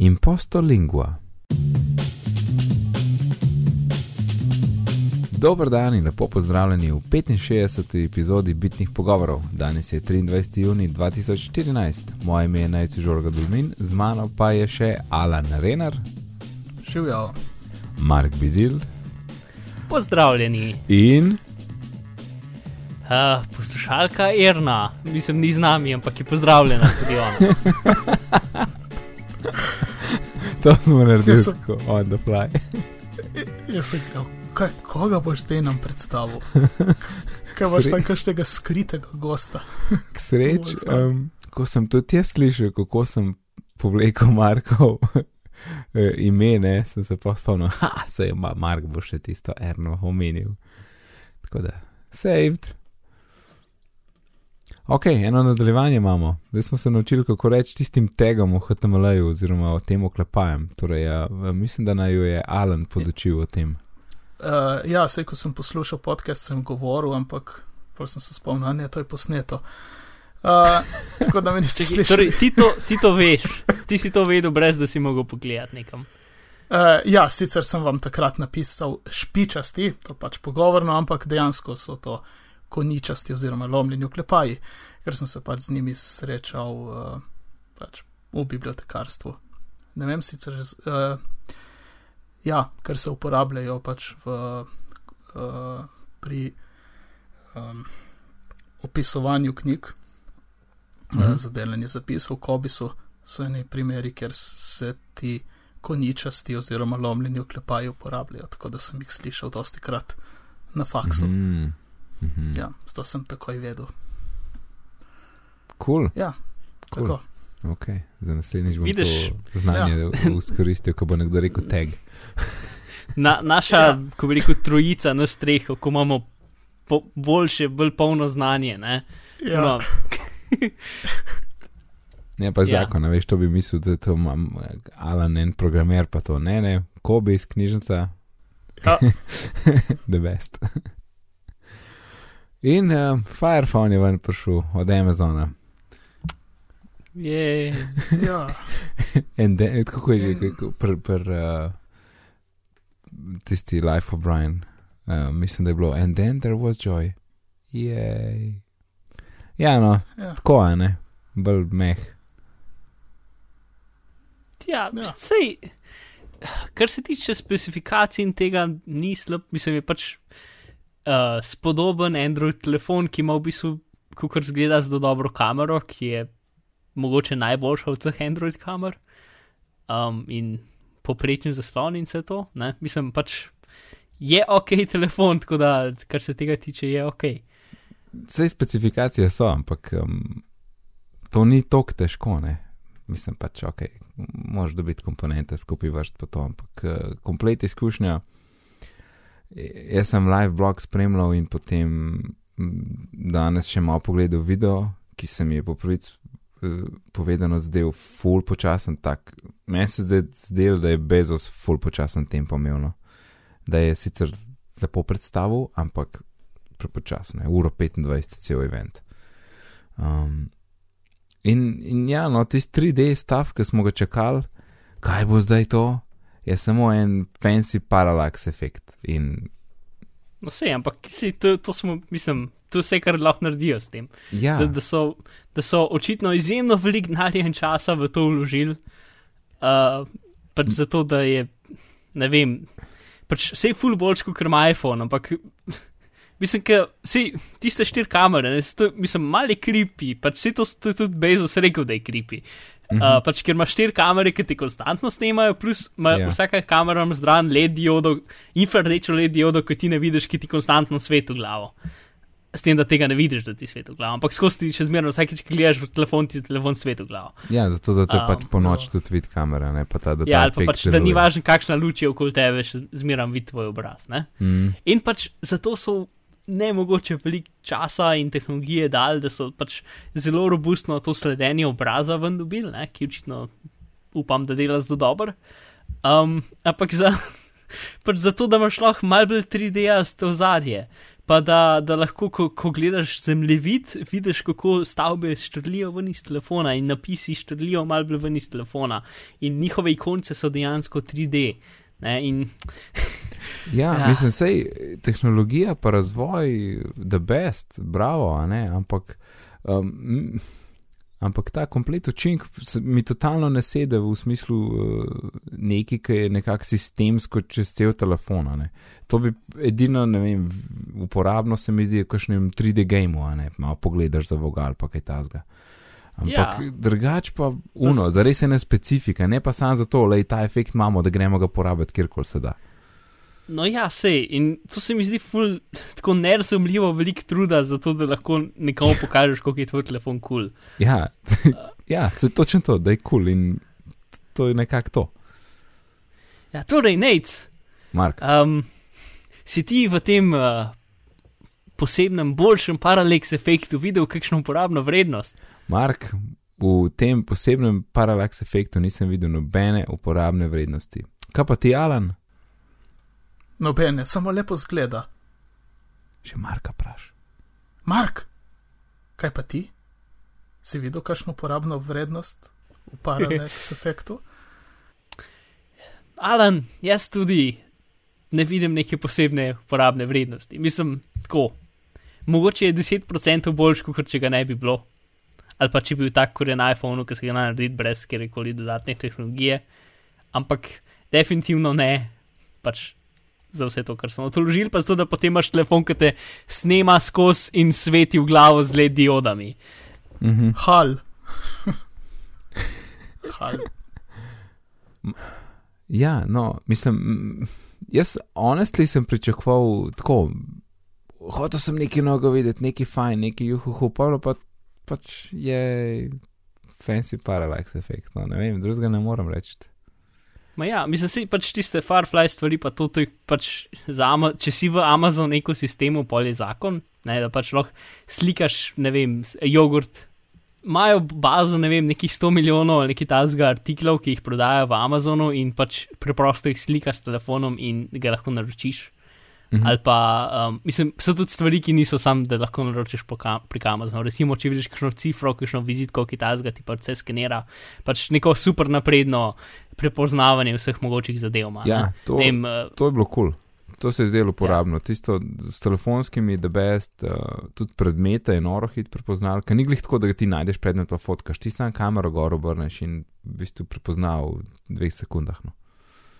Impostolingua. Dober dan in lepo pozdravljeni v 65. epizodi Bitnih pogovorov. Danes je 23. juni 2014, moje ime je Najcu Žorga Dulmin, z mano pa je še Alan Renar, Živijo. Mark Bizil Pozdravljeni. in Uh, poslušalka Erna, mislim, ni z nami, ampak je pozdravljena tudi ona. to smo naredili sem- tako on the fly. Jaz sem rekel, kaj, koga boš zdaj nam predstavil? Kaj boš tam kakšnega skritega gosta? K sreči, Samo. um, ko sem tudi jaz slišal, kako sem povlekel Markov eh, ime, ne, sem se pa spomnil, da se je Ma- Mark bo še tisto erno omenil. Tako da, saved. Ok, eno nadaljevanje imamo. Zdaj smo se naučili, kako reči tistim tegom v HTML-ju oziroma o tem oklepajem. Torej, ja, mislim, da naj jo je Alan podočil o tem. Uh, ja, vse, ko sem poslušal podcast, sem govoril, ampak pol sem se spomnil, da je to je posneto. Uh, tako da me niste slišali. Torej, ti, to, ti to veš, ti si to vedel, brez da si mogel pogledati nekam. Uh, ja, sicer sem vam takrat napisal špičasti, to pač pogovorno, ampak dejansko so to koničasti oziroma lomljeni oklepaji, ker sem se pač z njimi srečal uh, pač v bibliotekarstvu. Ne vem sicer, uh, ja, ker se uporabljajo pač v, uh, pri um, opisovanju knjig, Mhm. uh, za delanje zapisov v Kobisu so eni primeri, kjer se ti koničasti oziroma lomljeni oklepaji uporabljajo, tako da sem jih slišal dosti krat na faksu. Mhm. Mhm. Ja, zato sem takoj vedel. Cool. Ja, Cool. tako. Ok, za naslednjič bom Vidiš? to znanje ja. izkoristil, ko bo nekdo rekel tag. Na, naša, ja. ko bi rekel, trojica na strehu, ko imamo po, boljše, bolj polno znanje. Ne? Ja, No, Ne pa Ja. zakon, a veš, to bi mislil, da to imam Alan en programer, pa to ne, ne, Kobe iz knjižnica, ja. the best. In uh, Firephone je ven prišel od Amazona. je, ja. In de, kako je že, kako- pr, pr, uh, tisti Life of Brian, uh, mislim, da je bilo, and then there was joy. Jej. Ja, no, ja. tako je, ne, bolj meh. ja, Ja. ja. sej, kar se tiče specifikacij in tega, ni slab, mislim, je pač uh, spodoben Android telefon, ki ima v bistvu, kot zgleda, zelo dobro kamero, ki je mogoče najboljša od vseh Android kamer um, in poprečen zaslon in vse to. Ne? Mislim, pač je ok telefon, tako da, kar se tega tiče, je ok. Vse specifikacije so, ampak um, to ni tako težko, ne. Mislim pač, ok, moraš dobiti komponente skupaj vrst po to, ampak uh, komplet izkušnja. E, Jaz sem live blog spremljal in potem danes še malo pogledal video, ki se mi je po prvič uh, povedano zdel full počasen tak. Meni se zdaj zdel, da je Bezos full počasen tempo imel, no. da je sicer lepo predstavil, ampak prepočasno, je, uro 25 je cel event. Um, in, in ja, no, tisti 3D stav, ki smo ga čakali, kaj bo zdaj to, je samo en fancy parallax efekt. In No, vse, ampak si, to, to smo, mislim, to je vse, kar lahko naredijo s tem. ja, da, da, so, da so očitno izjemno veliko denarja in časa v to vložili, uh, pač zato da je, ne vem, pač vse je full boljš kot ima iPhone, ampak mislim, da si tiste štiri kamere, ne, to, mislim, mali kripi, pač vse to, tudi Bezos rekel, da je kripi. Mhm. Uh, pač, ker imaš štiri kamere, ki ti konstantno snemajo, plus ima Ja. yeah. vsaka kamera ima zraven LED diodo, infrardečo LED diodo, ki ti ne vidiš, ki ti konstantno svetu glavo. S tem, da tega ne vidiš, da ti svetu glavo. Ampak skozi ti še zmerno, vsakeč, ki gledaš v telefon, ti telefon svetu glavo. ja, zato da te Um, pač po noči tudi vidi kamera, ne pa ta, da ta Ja, pa pač, da ni važno, kakšna luč je okoli tebe, še zmeraj vidi tvoj obraz. Ne? Mm, In pač zato so ne mogoče veliko časa in tehnologije dali, da so pač zelo robustno to sledenje obraza ven dobili, ne? ki očitno upam, da dela zelo dobro. Um, ampak za, pač zato, da imaš lahko malo bolj 3D-asto ozadje. pa da, da lahko, ko, ko gledaš zemljevid, vidiš, kako stavbe štrlijo ven iz telefona in napisi štrlijo malo bolj ven iz telefona. In njihove ikonce so dejansko 3D. Ne, in, Ja, Ja. mislim, sej tehnologija pa razvoj, the best, bravo, ne, ampak, um, ampak ta komplet učink mi totalno ne sede v smislu uh, neki, ki je nekako sistemsko čez cel telefon. Ne. To bi edino, ne vem, uporabno se mi zdi v kakšnem 3D gameu, a ne, malo pogledaš za vogal, pa kaj tasga. Ampak Ja. ja. drugač pa uno, da res je ena specifika, ne pa samo zato, da je ta efekt imamo, da gremo ga porabiti kjerkoli se da. No, ja, sej. In to se mi zdi ful, tako nerazumljivo, veliko truda za to, da lahko nekomu pokažeš, kako je tvoj telefon kul. Cool. Ja, ja se točno to, da je kul cool in to je nekako to. Ja, torej, Nate, Mark, um, si ti v tem uh, posebnem, boljšem paraleks efektu videl kakšno uporabno vrednost? Mark, v tem posebnem paralaks efektu nisem videl nobene uporabne vrednosti. Kaj pa ti, Alan? Nobene, samo lepo zgleda. Še Marka praš. Mark, kaj pa ti? Si videl kakšno uporabno vrednost v paraleks efektu? Alan, jaz tudi ne vidim neke posebne uporabne vrednosti. Mislim, tako. Mogoče je 10% boljš, kot če ga ne bi bilo. Ali pa če bi bil tak, kot je na iPhonu, ki se ga da narediti brez kjerkoli dodatne tehnologije. Ampak definitivno ne, pač za vse to, kar smo otoložili, pa zato, da potem imaš telefon, ki te snema skozi in sveti v glavo z LED diodami. Mhm. Hal. Hal. Ja, no, mislim, mm, jaz honestly sem pričakoval tako. Hotel sem nekaj novega videti, nekaj fajn, nekaj juhu, pa pa pač je fancy parallax efekt. No, ne vem, drugega ne morem reči. Ma ja, mislim, si pač tiste Firefly stvari, pa to, to je pač za Ama če si v Amazon ekosistemu, pol je zakon, ne, da pač lahko slikaš, ne vem, jogurt. Imajo bazo, ne vem, nekih 100 milijonov ali nekaj tazga artiklov, ki jih prodajajo v Amazonu in pač preprosto jih slikaš s telefonom in ga lahko naročiš. Mhm. Ali pa, um, mislim, so tudi stvari, ki niso sam, da lahko naročiš po ka prek Amazona. Recimo, če vidiš kakšno cifro, kakšno vizitko, ki tazga ti pač vse skenira, pač neko super napredno prepoznavanje vseh mogočih zadev. ima, Ja, ne. to, vem, uh, to je bilo kul. Cool. To se je zdelo uporabno. Ja. Tisto s telefonskimi, the best, uh, tudi predmete je noro hit prepoznal, ker ni glih tako, da ti najdeš predmet pa fotkaš. Ti sam kamero gor obrneš in v bistvu prepoznal v dveh sekundah. No.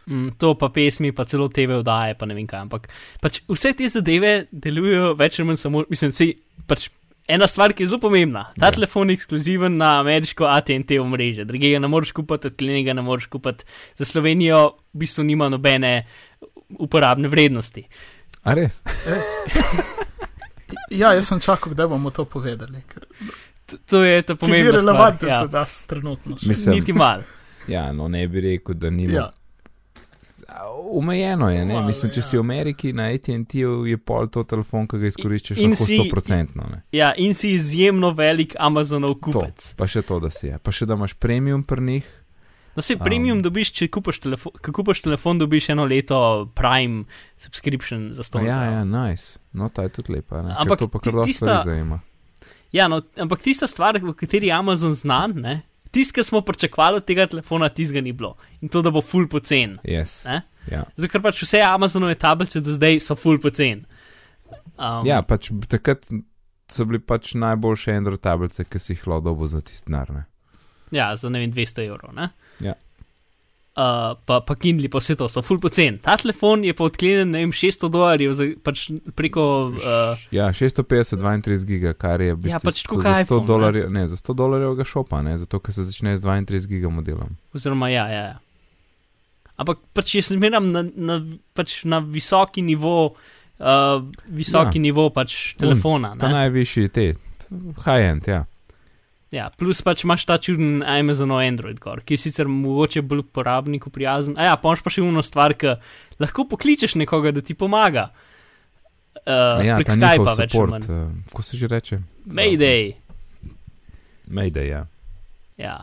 Mm, to pa pesmi, pa celo TV vdaje, pa ne vem kaj. Ampak pač vse te zadeve delujejo več ali manj samo, mislim, si pač. Ena stvar, ki je zelo pomembna, ta Ja. telefon je ekskluziven na ameriško ATT omrežje, drugega ne moreš kupiti, odklenjenega ne moreš kupiti. Za Slovenijo v bistvu nima nobene uporabne vrednosti. A res? Ja, jaz sem čakal, kdaj bomo to povedali. Ker To je ta ni pomembna stvar. relevantno Ja. za nas trenutno. Mislim, Niti mal. Ja, no ne bi rekel, da ni. Ja. Umejeno je, ne? Mislim, če ja. si v Ameriki na ATT-ju, je pol to telefon, ki ga izkoriščaš lahko 100%. Ne? Ja, in si izjemno velik Amazonov To, kupec. pa še to, da si je. Pa še da imaš premium pri njih. No, se Um. premium dobiš, če kupaš telefon, ko kupaš telefon, dobiš eno leto Prime subscription za No, sto. ja, ja, nice. No, ta je tudi lepa. Ne? Ker Ampak to pa kar dosti stvari zajema. ja, no, ampak tista stvar, v kateri Amazon znan, ne, tisto, kar smo pričakovali od tega telefona, tistega ni bilo. In to, da bo full pocen. Yes. Ja. Zato, ker pač vse Amazonove tablice do zdaj so full pocen. Um, ja, pač takrat so bili pač najboljše Android tablice, ki si jih lahko dobo za tisti denar. ne. ja, za ne vem, 200 evrov. Ne? Ja. Uh, pa, pa Kindle, pa vse to so full pocen. Ta telefon je pa odklenjen, ne vem, 600 dolarjev za, pač preko. Uh, Ja, 650, 32 giga, kar je v bistvu Ja, pač za kot 100 iPhone, ne. dolarjev, ne, za 100 dolarjev ga šopa, ne, zato ker se začne z 32 giga modelom. Oziroma, ja, ja. ja. Ampak pač jaz zmeram na, na, pač na visoki nivo, uh, visoki Ja. ja. nivo pač telefona. Ta ne. najvišji te, high-end, ja. Ja, plus pač imaš ta čuden Amazonov Android, gor, ki je sicer mogoče bolj uporabniku prijazen. A ja, pa imaš pa še uno stvar, ki lahko pokličeš nekoga, da ti pomaga. Uh, ja, prek Skypa več support, uh, kako se že reče? Mayday. Mayday, ja. Ja.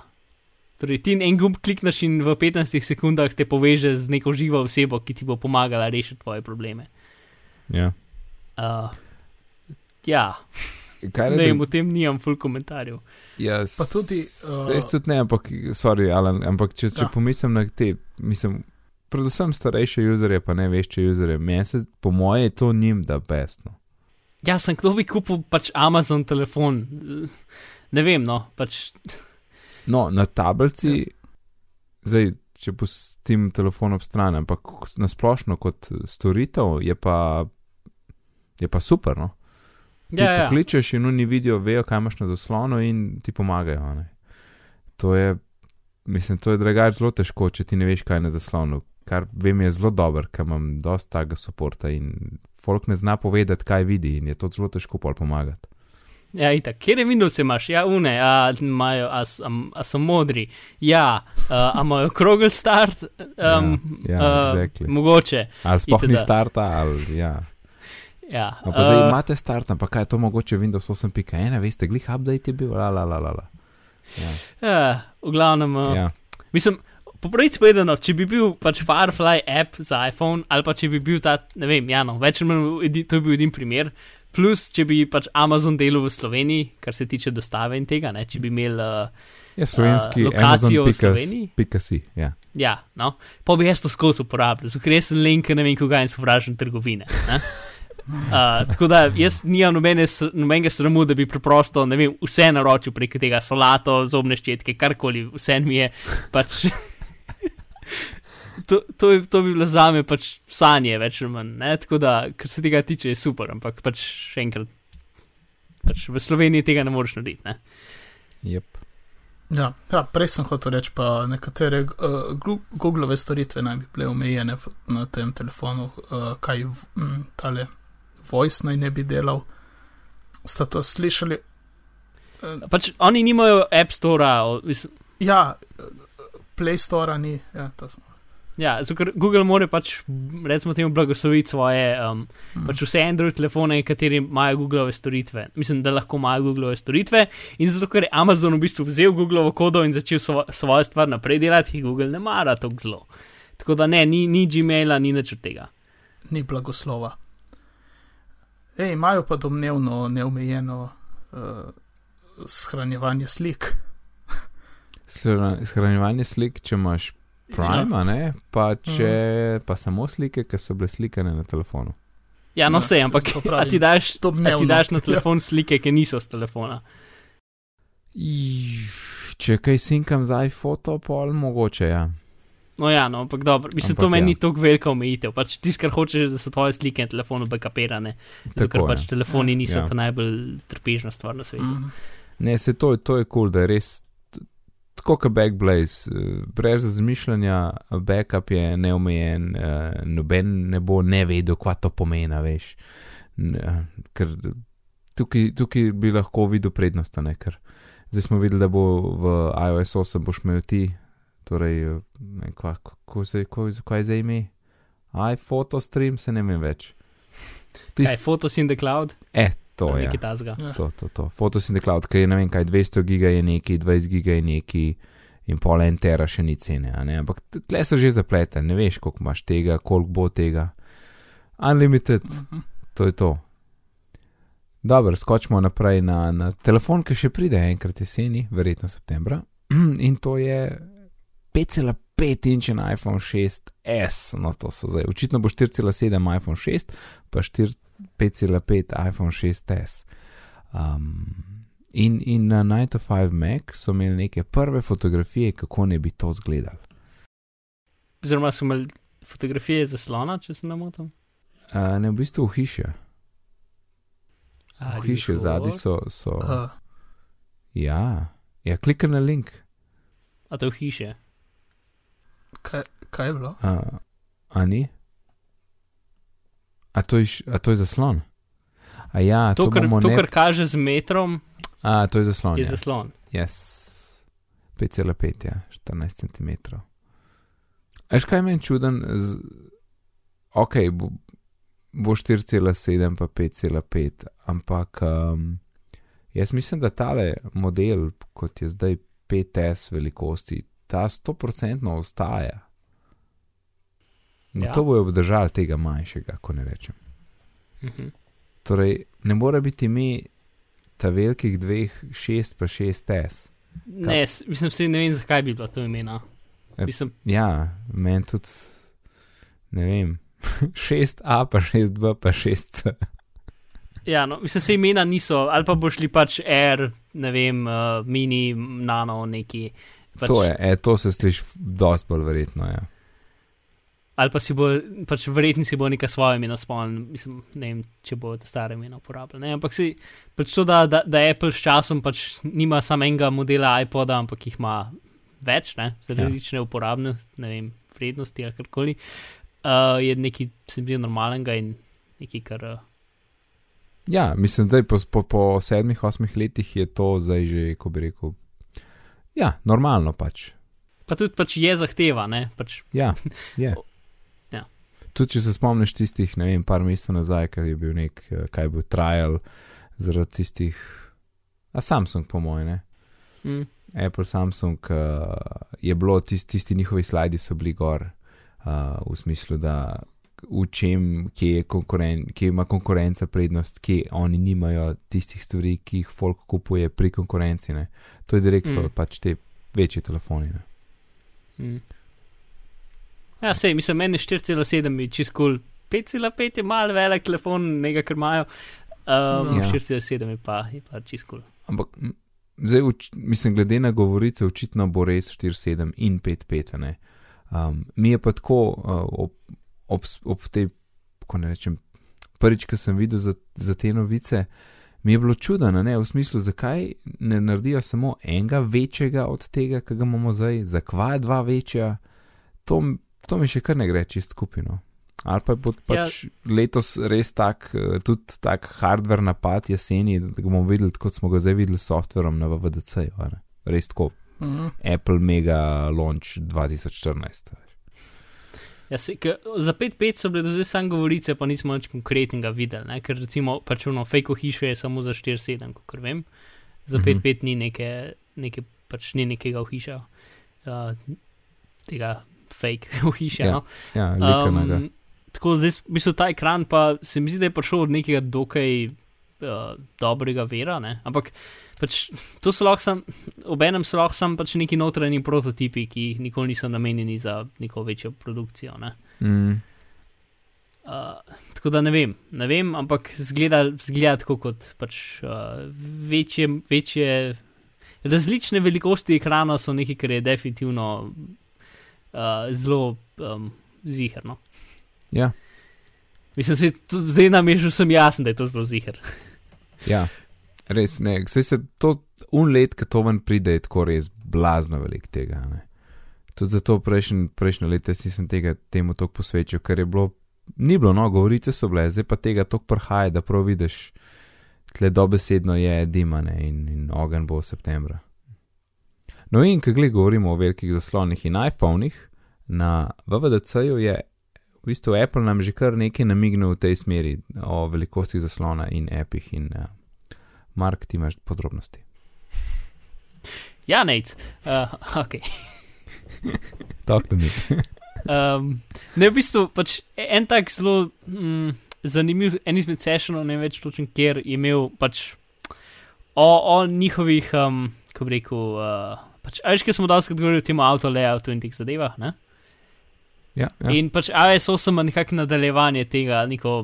Torej, ti en gumb klikneš in v 15 sekundah te poveže z neko živo osebo, ki ti bo pomagala rešiti tvoje probleme. ja. Uh, ja, Kaj ne vem, o tem nimam full komentarjev. Ja, Pa tudi, uh, uh, jaz tudi ne, ampak, sorry, Alan, ampak če, če Ja. pomislim na te, mislim, predvsem starejše userje, pa ne vešče userje, meni se, po moje, je to njim da best. No. Ja, sem kdo bi kupil pač Amazon telefon. Ne vem, no, pač. No, na tablici, Ja. zdaj, če pustim telefon ob strani, ampak na splošno kot storitev je pa, je pa super. No? Ti Ja, ja. pokličeš in oni vidijo, vejo, kaj imaš na zaslonu in ti pomagajo. Ne? To je, mislim, to je drugače zelo težko, če ti ne veš, kaj je na zaslonu. Kar vem, je zelo dober, ker imam dosta tega podporta in folk ne zna povedati, kaj vidi in je to zelo težko pol pomagati. Ja, itak. Kje je Windows imaš? Ja, une, a, imajo, a, a, a so modri. Ja, a, a imajo krogel start? Um, Ja, ja, exactly. Mogoče. Ali sploh ni starta, ali ja. Ja. No, pa zdaj a, imate start, ampak kaj je to mogoče Windows 8.1, veste, glih update je bil, la la la la. la. Ja, ja, v glavnem. Uh, ja. Mislim, po pravici povedano, če bi bil pač Firefly app za iPhone, ali pa če bi bil ta, ne vem, ja, no, več ali manj, to je bil edin primer. Plus, če bi pač Amazon delal v Sloveniji, kar se tiče dostave in tega, ne, če bi imel, uh, ja slovenski A, lokacijo v Amazon pika- Sloveniji? pika si. Ja. ja, no, pa bi jaz to skozi uporabljal, zato ker jaz sem link, ne vem, koga in sovražen trgovine. Uh, tako da jaz nimam nobene, nobenega sramu, da bi preprosto, ne vem, vse naročil preko tega solato, zobne ščetke, karkoli, vse mi je pač. To, to, je- to bi bilo za me pač sanje, več ali manj. Ne? Tako da, kar se tega tiče, je super, ampak pač še enkrat, pač v Sloveniji tega ne moreš narediti. Ne? Yep. Ja, ja, prej sem hotel reči, pa nekatere uh, Google storitve naj bi bile omejene na tem telefonu, uh, kaj um, tale voice naj ne bi delal. Ste to slišali? Pač oni nimajo App Store, mislim, ja, Play Store ni. Ja. Ja, zato ker Google mora pač, recimo, temu blagosloviti svoje, um, Mm. pač vse Android telefone, kateri imajo Googleove storitve. Mislim, da lahko imajo Googleove storitve. In zato, ker je Amazon v bistvu vzel Googleovo kodo in začel svo, svojo stvar naprej delati, Google ne mara tako zelo. Tako da ne, ni, ni Gmaila, ni nič od tega. ni blagoslova. Ej, imajo pa domnevno neomejeno uh, shranjevanje slik. Shra- Shranjevanje slik, če imaš Prime, ja. ne, pa, če, pa samo slike, ki so bile slikane na telefonu. Ja, no Ja, sej, to ampak ti daš, ti daš na telefon slike, ki niso z telefona. Če kaj sinkam z iPhoto, pol mogoče, ja. No ja, no, ampak dobro, mislim, Ampak to meni ja. ni tako velika omejitev. Pač tisto, kar hočeš, da so tvoje slike na telefonu backupirane. Zato, ker pač ja. telefoni niso Ja. ta najbolj trpežna stvar na svetu. Mm. Ne, se to, to je kul, cool, da je res tako kot Backblaze, eh, brez razmišljanja, backup je neomejen, eh, noben ne bo ne vedel, kva to pomeni, veš. Eh, Ker tukaj, tukaj bi lahko videl prednost, a ne ker. Zdaj smo videli, da bo v iOS 8 boš imel ti, torej, eh, ne, kva, kako se, ko, kaj je zdaj ime? iPhoto stream, se ne vem več. Tist- Kaj, Photos in the Cloud? Eh, to je. Nekaj tasga. Ja. To, to, to. Photos in the cloud, ki je ne vem kaj, 200 giga je neki, 20 giga je neki in pol en tera še ni cene, a ne? ampak tle so že zaplete, ne veš, koliko imaš tega, koliko bo tega. Unlimited, Mhm. to je to. Dobro, skočimo naprej na, na telefon, ki še pride enkrat jeseni, verjetno septembra. In to je 5,5 inčen iPhone 6S, no to so zdaj. Očitno bo 4,7 iPhone 6, pa 4 5,5 iPhone 6S. Um, in, in na 9 to 5 Mac so imeli neke prve fotografije, kako ne bi to izgledalo. Oziroma so imeli fotografije zaslona, če se ne motim. Uh, ne, v bistvu v hiši. V hiši zadnji so. so Uh, ja, ja klikaj na link. A to v hiše. Kaj, kaj je bilo? Uh, a ni? A to je, a to je zaslon? A ja, to, To, kar, to ne... kar kaže z metrom, A, to je zaslon. je ja. zaslon. Yes. 5,5, ja, 14 cm. Až kaj meni čuden, z... ok, bo, bo 4,7 pa 5,5, ampak um, jaz mislim, da tale model, kot je zdaj 5S velikosti, ta 100% ostaja. No, Ja. To bojo obdržali tega manjšega, ko ne rečem. Mhm. Torej, ne more biti ime ta velikih dveh, 6 pa 6S. Ne, s- mislim, se ne vem, zakaj bi bilo to imena. E, Mislim, Ja, meni tudi, ne vem, 6A pa 6B pa 6C. ja, no, mislim, se imena niso, ali pa bo šli pač Air, ne vem, uh, mini, nano, neki. Pač, To je, e, to se sliši dosti bolj verjetno. Ja. Ali pa si bo, pač verjetno si bo neka svoje ime naspomnil, mislim, ne vem, če bo ta stare imena uporabljal. ne, Ampak si, pač to, da, da, da Apple s časom pač nima samo enega modela iPoda, ampak jih ima več, ne, za Ja. različne uporabne, ne vem, vrednosti ali karkoli, uh, je nekaj, se mi zdi, normalnega in nekaj, kar. Uh, ja, mislim, da po, po, po sedmih, osmih letih je to zdaj že, ko bi rekel, ja, normalno pač. pa tudi pač je zahteva, ne, pač Ja, je. Ja. Tudi če se spomniš tistih, ne vem, par mesecev nazaj, ki je bil nek, eh, kaj je bil trial zaradi tistih, a Samsung, po mojem, ne. mm, Apple, Samsung, uh, je bilo tisti, tisti njihovi slidi so bili gor, uh, v smislu, da v čem, kje, je konkuren, kje ima konkurenca prednost, kje oni nimajo tistih stvari, ki jih folk kupuje pri konkurenci. Ne. To je direktno Mm. pač te večje telefoni. Ne. mm. Ja, sej, mislim, meni 4,7 je čist kul, cool. 5,5 je mal velik telefon, nekaj, kar imajo. Um, Ja. 4,7 je pa, je pa čist kul. Cool. Ampak zdaj, uč, mislim, glede na govorice, očitno bo res 4-7 in 5-5. ne. Um, mi je pa tako uh, ob, ob, ob tej, ko ne rečem, prvič, ko sem videl za, za te novice, mi je bilo čudno, ne, v smislu, zakaj ne naredijo samo enega večjega od tega, ki ga imamo zdaj, zakaj dva večja, to, to mi še kar ne gre čist skupino. Ali pa bo pač ja. letos res tak, eh, tudi tak hardware napad jeseni, da ga bomo videli, kot smo ga zdaj videli s softverom na VDC. Res tako, Mhm. Apple Mega Launch 2014. Ja, se, ke, za 5-5 so bile do zdaj samo govorice, pa nismo nič konkretnega videli, ne? ker recimo pač ono fake hiše je samo za 4-7, kot vem. Za Mhm. 5-5 ni neke, neke, pač ni nekega ohiša, uh, tega fake ohiša. Ja, No? Ja. Um, tako zdaj, v bistvu ta ekran pa se mi zdi, da je prišel od nekega dokaj uh, dobrega vera, ne? ampak pač to so lahko sam, obenem so lahko sam pač neki notranji prototipi, ki jih nikoli niso namenjeni za neko večjo produkcijo. Ne? Mm, Uh, tako da ne vem, ne vem, ampak zgleda, zgleda tako kot pač uh, večje, večje, različne velikosti ekrana so nekaj, kar je definitivno uh, zelo um, ziherno. ja, Mislim, da zdaj nam je že vsem jasno, da je to zelo ziger. Ja, res ne. Saj se to un let, ki to ven pride, je tako res blazno velik tega. Ne. Tudi zato prejšnji prejšnji let jaz nisem tega temu toliko posvečal, ker je bilo, ni bilo, no, govorice so bile, zdaj pa tega toliko prhaja, da prav vidiš, tle dobesedno je dimane in, in ogen bo v septembra. No in, ko gled govorimo o velikih zaslonih in iPhonih, na VVDC-ju je v bistvu Apple nam že kar nekaj namignil v tej smeri o velikostih zaslona in appih in uh, Mark, ti imaš podrobnosti. Ja, nec. Uh, ok. Talk to me. Um, ne, v bistvu pač en tak zelo mm, zanimiv, en izmed sessionov, ne več točen, kjer je imel pač o, o njihovih, um, kako bi rekel, uh, pač, a veš, kaj smo danes govorili o tem avto layoutu in teh zadevah, ne? Ja, Ja. In pač iOS 8 ima nekako nadaljevanje tega, neko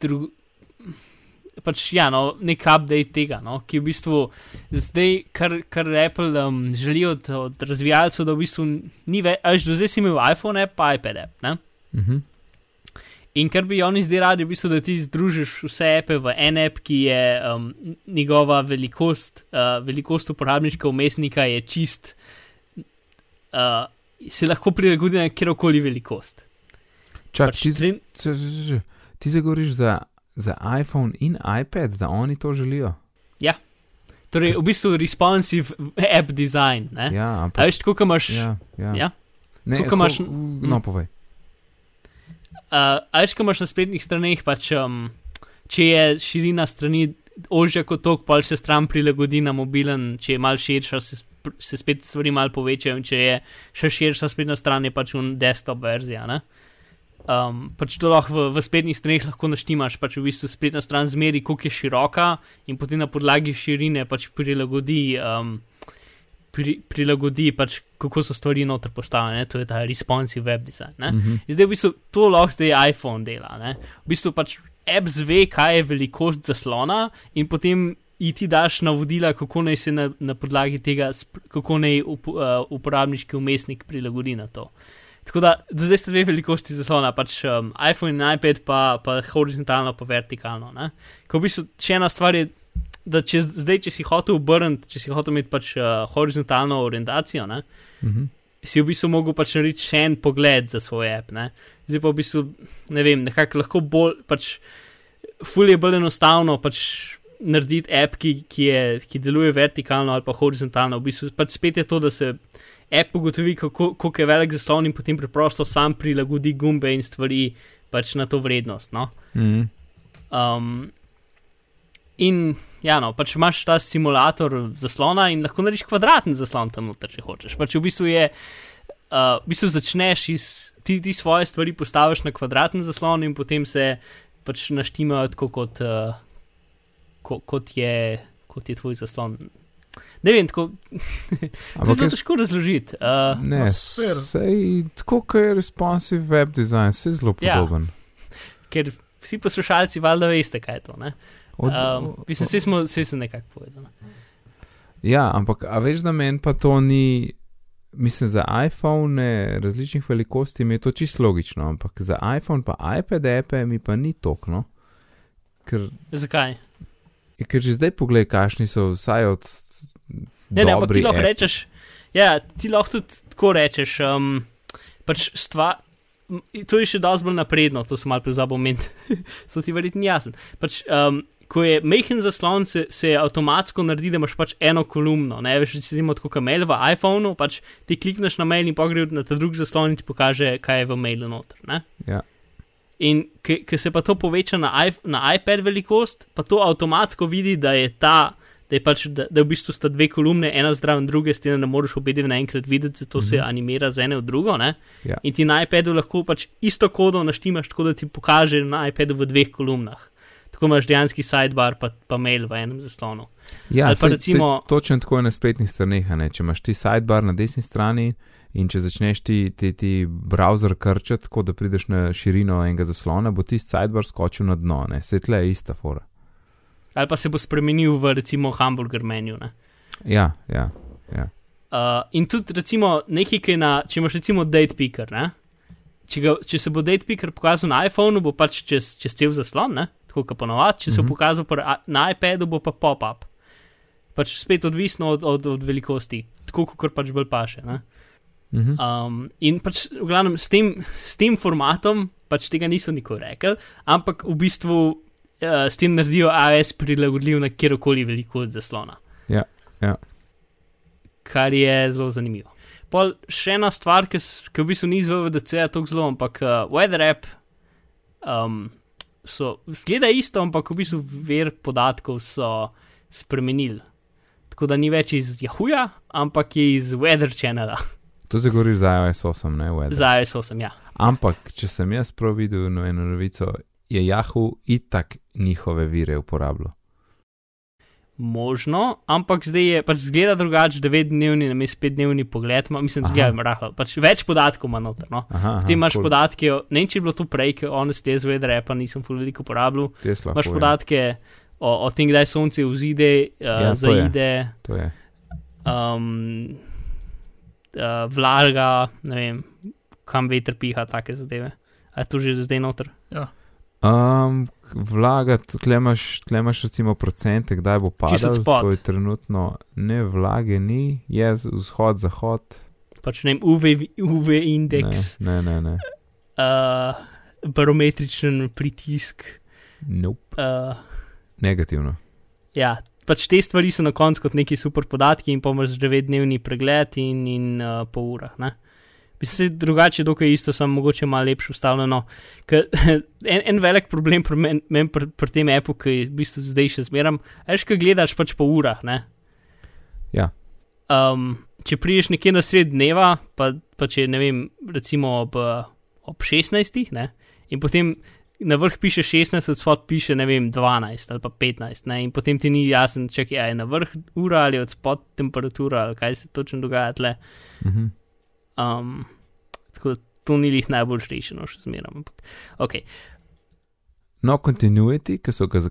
drug, pač ja, no, nek update tega, no, ki v bistvu zdaj, kar, kar Apple um, želi od, od razvijalcev, da v bistvu ni več, až do zdaj si imel iPhone app, pa iPad app, ne? Uh -huh. In kar bi oni zdaj radi, v bistvu, da ti združiš vse appe v en app, ki je um, njegova velikost, uh, velikost uporabniškega umestnika je čist, uh, se lahko prilagodi na kjerkoli velikost. Čak, Pač ti, če, ti se govoriš za, za iPhone in iPad, da oni to želijo. Torej, v bistvu responsive app design. Ne? Ja, A ampak. veš, tako imaš. Ja, ja. Ja? Ne, Koliko imaš- ho- No, povej. Uh, a veš, ko imaš na spletnih straneh, pač, um, če je širina strani ožja kot tok, pa se stran prilagodi na mobilen, če je mal širša, se, se spet stvari mal povečajo, in če je še širša spletna stran, je pač un desktop verzija. Ne? Um, pač to lahko v, v spletnih straneh lahko naštimaš, pač v bistvu spletna stran zmeri, koliko je široka in potem na podlagi širine pač prilagodi, um, pri, prilagodi pač kako so stvari noter postavljene, to je ta responsive web design. Mm -hmm. In zdaj v bistvu to lahko zdaj iPhone dela. Ne? V bistvu pač app zve, kaj je velikost zaslona in potem ti daš navodila, kako naj se na, na podlagi tega, kako naj up, uh, uporabniški umestnik prilagodi na to. Tako da zdaj sta dve velikosti zaslona, pač um, iPhone in iPad, pa, pa horizontalno, pa vertikalno. Ne? Ko v bistvu še ena stvar je, da če, zdaj, če si hotel obrniti, če si hotel imeti pač uh, horizontalno orientacijo, ne, Mm -hmm. si v bistvu mogel pač narediti še en pogled za svoj app. Ne? Zdaj pa v bistvu, ne vem, nekako lahko bolj, pač, fulje bolj enostavno pač narediti app, ki, ki, je, ki deluje vertikalno ali pa horizontalno. V bistvu pač spet je to, da se app ugotovi, kako, kako je velik zaslon in potem preprosto sam prilagodi gumbe in stvari pač na to vrednost. No? Mm -hmm. Um, in ja, no, pač imaš ta simulator zaslona in lahko narediš kvadraten zaslon tam noter, če hočeš. Pač v bistvu je, uh, v bistvu začneš iz, ti, ti svoje stvari postaviš na kvadraten zaslon in potem se pač naštimajo tako, kot, uh, ko, kot, je, kot je tvoj zaslon. Ne vem, tako. Ampak zelo težko razložiti. Uh, ne, No, sej, tako kot je responsive web design, se zelo Ja. podoben. ker vsi poslušalci valjda veste, kaj je to. Ne? Od, Um, mislim, vsi smo, vsi sem nekako povedal. ne. Ja, ampak a veš, da meni pa to ni, mislim, za iPhone različnih velikosti mi je to čisto logično, ampak za iPhone pa iPad appe mi pa ni tokno. Ker, Zakaj? ker že zdaj pogledaj, kakšni so vsaj od. Ne, ne, ampak ti lahko rečeš, ja, ti lahko tudi tako rečeš. Um, pač stva, to je še dosti bolj napredno, to sem malo pozabil omeniti, so ti verjetno jasen. Pač, um, ko je mehen zaslon, se, se avtomatsko naredi, da imaš pač eno kolumno. Ne veš, recimo tako kot mail v iPhonu, pač ti klikneš na mail in pogre na ta drug zaslon in ti pokaže, kaj je v mailu noter. Ne? Ja. In ker se pa to poveča na, na iPad velikost, pa to avtomatsko vidi, da je ta, da je pač, da, da v bistvu sta dve kolumne, ena zraven druge, s tem da ne moreš obe dve naenkrat videti, zato se Mhm. animira z ene v drugo. Ne? Ja. In ti na iPadu lahko pač isto kodo naštimaš, tako da ti pokaže na iPadu v dveh kolumnah. Tako imaš dejanski sidebar, pa, pa mail v enem zaslonu. Ja, Ali pa saj- recimo- saj točno tako je na spletnih straneh. Če imaš ti sidebar na desni strani in če začneš ti, ti, ti browser krčati, tako da prideš na širino enega zaslona, bo tisti sidebar skočil na dno, ne. Se tle je ista fora. Ali pa se bo spremenil v recimo hamburger menu. Ne? Ja, ja. Uh, in tudi, recimo, nekaj, ki je na, če imaš recimo date picker, ne? Če, ga, če se bo date picker pokazal na iPhonu, bo pač čez, čez cel zaslon, ne? tako kot ponovadi, če se bo Mhm. pokazal por, na iPadu, bo pa pop-up. Pač spet odvisno od, od, od velikosti, tako kot pač bolj paše. Ne? Mhm. Um, in pač, v glavnem, s tem, s tem formatom, pač tega niso nikoli rekli, ampak v bistvu uh, s tem naredijo AS prilagodljiv na kjerkoli velikost zaslona. Ja, ja. Kar je zelo zanimivo. Pol še ena stvar, ki ki v bistvu ni iz VVDC, tako zelo, ampak uh, Weather App um, so, zgleda isto, ampak v bistvu ver podatkov so spremenili. Tako da ni več iz Yahooja, ampak je iz Weather Channela, To se govori za iOS 8, ne Weather. za iOS 8. Ja. Ampak, če sem jaz prav videl no, eno novico, je Yahoo itak njihove vire uporabljal. Možno, ampak zdaj je pač zgleda drugače, 9-dnevni, na mestu 5-dnevni pogled, ima, mislim, da zgleda rahlo, pač več podatkov ima noter. No. Aha, aha, Ti imaš cool. podatke, o- ne vem, če je bilo to prej, ker honestly jaz Weather Appa nisem ful veliko uporabljal. Imaš podatke o, o tem, kdaj sonce vzide, uh, Ja, ja, to je. zaide, To je. um, uh, vlaga, ne vem, kam veter piha, take zadeve. A je to že zdaj noter? Um, vlaga, tle imaš, tle imaš recimo procente, kdaj bo padal. To je trenutno ne vlage, ni, je vzhod, zahod. Pač ne vem, UV, UV indeks, Ne, ne, ne. ne. uh, barometričen pritisk. Nope. Uh, Negativno. ja, pač te stvari so na koncu kot neki super podatki, in pa imaš 9-dnevni pregled in, in uh, po urah. Ne? Da je drugače, dokaj isto, samo mogoče malo lepše ustavljeno. Ker en, en velik problem pri meni men pri, pri tem appu, ki je v bistvu zdaj še zmeram, veš, kaj gledaš pač po urah. Ne? Ja. Um, če priješ nekje na sred dneva, pa, pa če ne vem, recimo ob, ob 16, ne? in potem na vrh piše 16, od spod piše ne vem 12 ali pa 15, ne? in potem ti ni jasen, če je na vrh ura ali od spod temperatura ali kaj se točno dogaja tle. Mhm. Um, tako da to ni jih najbolj rešeno, še zmeraj. Okay. No, continuity, ki so ga,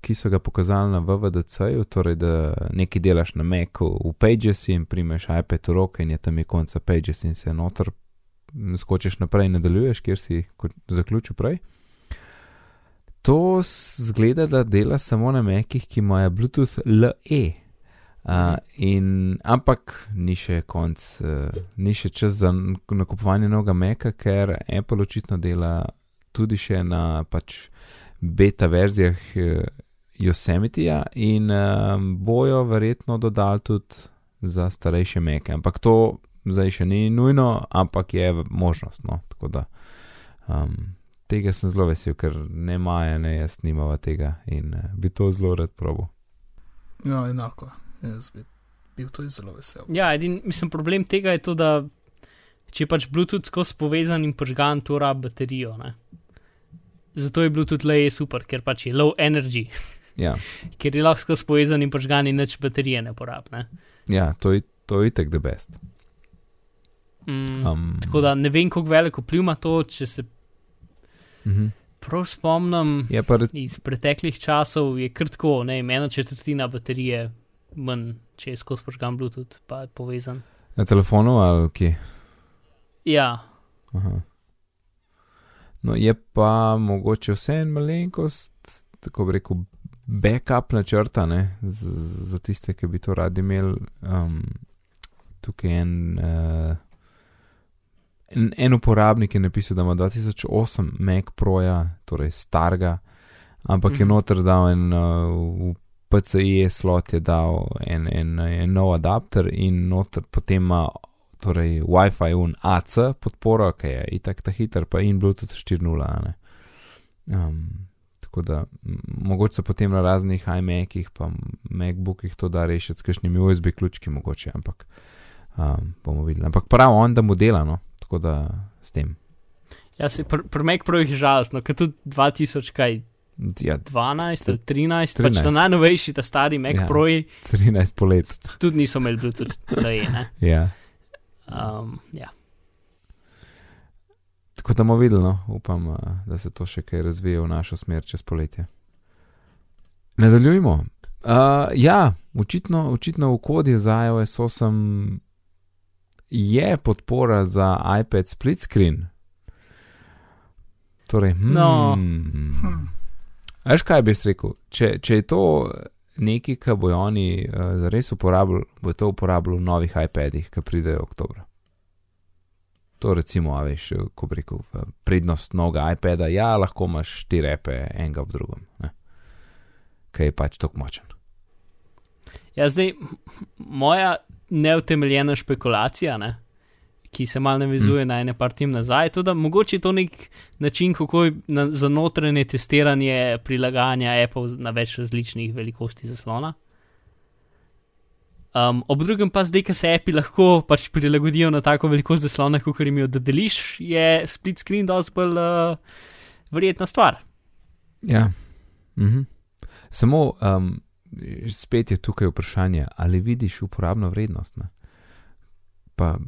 ki so ga pokazali na VVDC-ju, torej da nekaj delaš na Macu v Pages in primeš iPad v roke in je tam je konca Pages in se noter skočiš naprej in nadaljuješ, kjer si zaključil prej. To zgleda, da dela samo na Macih, ki imajo Bluetooth LE. Uh, in, ampak ni še konc, uh, ni še čas za nakupovanje novega Maca, ker Apple očitno dela tudi še na pač beta verzijah eh, Yosemiteja in um, bojo verjetno dodali tudi za starejše meke. Ampak to zdaj še ni nujno, ampak je možnost. No? Tako da um, tega sem zelo vesel, ker ne Maja, ne jaz nimava tega in uh, bi to zelo rad probo. Ja, enako. Jaz bi bil tudi zelo vesel. Ja, edin, mislim, problem tega je to, da če je pač Bluetooth skozi povezan in požgan, to rab baterijo. Ne? Zato je Bluetooth le super, ker pač je low energy, Ja, ker je lahko skozi povezan in požgan in nič baterije ne porabne. ja to je to je itek the best. Mm, Um, tako da ne vem, kako veliko vpliv ima to, če se mhm. prav spomnim. Je pa Iz preteklih časov je krtko, ne vem, ena četrtina baterije manj, če je skozi požgan Bluetooth, pa je povezan. na telefonu ali kje. Ja, Aha. No, je pa mogoče vse en malenkost, tako bi rekel, backup načrta, ne, z, z, za tiste, ki bi to radi imeli. Um, tukaj je en, uh, en, en uporabnik je napisal, da ima 2008 Mac Proja, torej starega, ampak mm -hmm. je Mhm. noter dal en uh, v PCIe slot, je dal en, en, en nov adapter in noter potem ima torej WiFi un AC podporo, ki je itak ta hiter, pa in Bluetooth 4.0. a ne. Um, tako da mogoče se potem na raznih iMacih, pa MacBookih to da rešiti s kakšnimi USB ključki, mogoče, ampak um, bomo videli. Ampak prav on, da mu dela, no, tako da s tem. ja se pr, pr Mac Pro je žalostno, ker tudi 2000, kaj Ja, 12 ali 13, 13. pač ta najnovejši, ta stari Mac Ja. Pro, 13 polet. tudi niso imeli Bluetooth, da je. Ne? Ja. Um, ja. Tako da bomo videli, no, upam, uh, da se to še kaj razvije v našo smer čez poletje. Nadaljujemo. Uh, ja, očitno, očitno v kodi za iOS 8 je podpora za iPad split screen. Torej, hmm, No. Hm. Veš kaj bi jaz rekel? Če, če je to nekaj, kar bojo oni uh, zares uporabljali, bo to uporabljali v novih iPadih, ki pridejo oktobra. To recimo, a veš, ko bi rekel, prednost novega iPada, ja, lahko imaš štiri repe enega ob drugem, ki je pač tako močen. ja, zdaj moja neutemeljena špekulacija, ne? Ki se malo navezuje hmm. na ene par tim nazaj, da mogoče je to nek način, kako je na, za notranje testiranje prilagajanja Apple na več različnih velikosti zaslona. Um, ob drugem pa zdaj, ki se api lahko pač prilagodijo na tako velikost zaslona, kot jim jo dodeliš, je split screen dosti bolj uh, verjetna stvar. Ja. Mhm. Samo um, spet je tukaj vprašanje, ali vidiš uporabno vrednost. Ne? Pa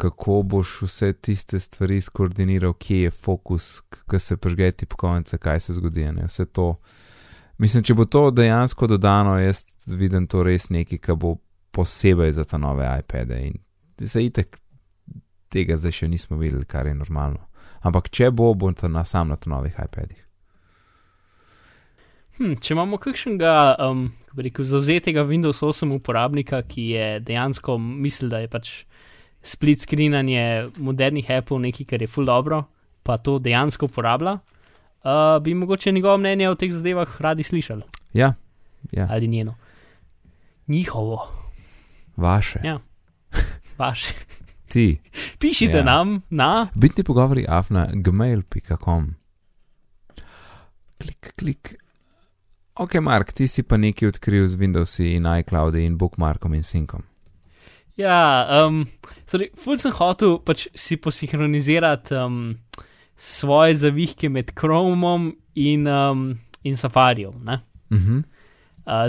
kako boš vse tiste stvari skoordiniral, kje je fokus, ko se prežge ti pokovnice, kaj se zgodi. Ne? Vse to. Mislim, če bo to dejansko dodano, jaz vidim to res nekaj, kar bo posebej za ta nove iPade. In se itek tega zdaj še nismo videli, kar je normalno. Ampak če bo, bo to na sam na to novih iPadih. Hm, če imamo kakšnega, um, rekel, zavzetega Windows 8 uporabnika, ki je dejansko mislil, da je pač split screenanje modernih Apple nekaj, kar je full dobro, pa to dejansko uporablja, uh, bi mogoče njegovo mnenje o teh zadevah radi slišali. Ja, ja. Ali njeno. Njihovo, vaše, Ja. vaše. ti. Pišite Ja. nam na. Bitni pogovori afna gmail.com. Klik, klik. Ok, Mark, ti si pa nekaj odkril z Windowsi in iCloud in Bookmarkom in Syncom. Ja, um, torej, ful sem hotel pač si posinhronizirati um, svoje zavihke med Chromom in, um, in Safarijem. Uh, Mhm.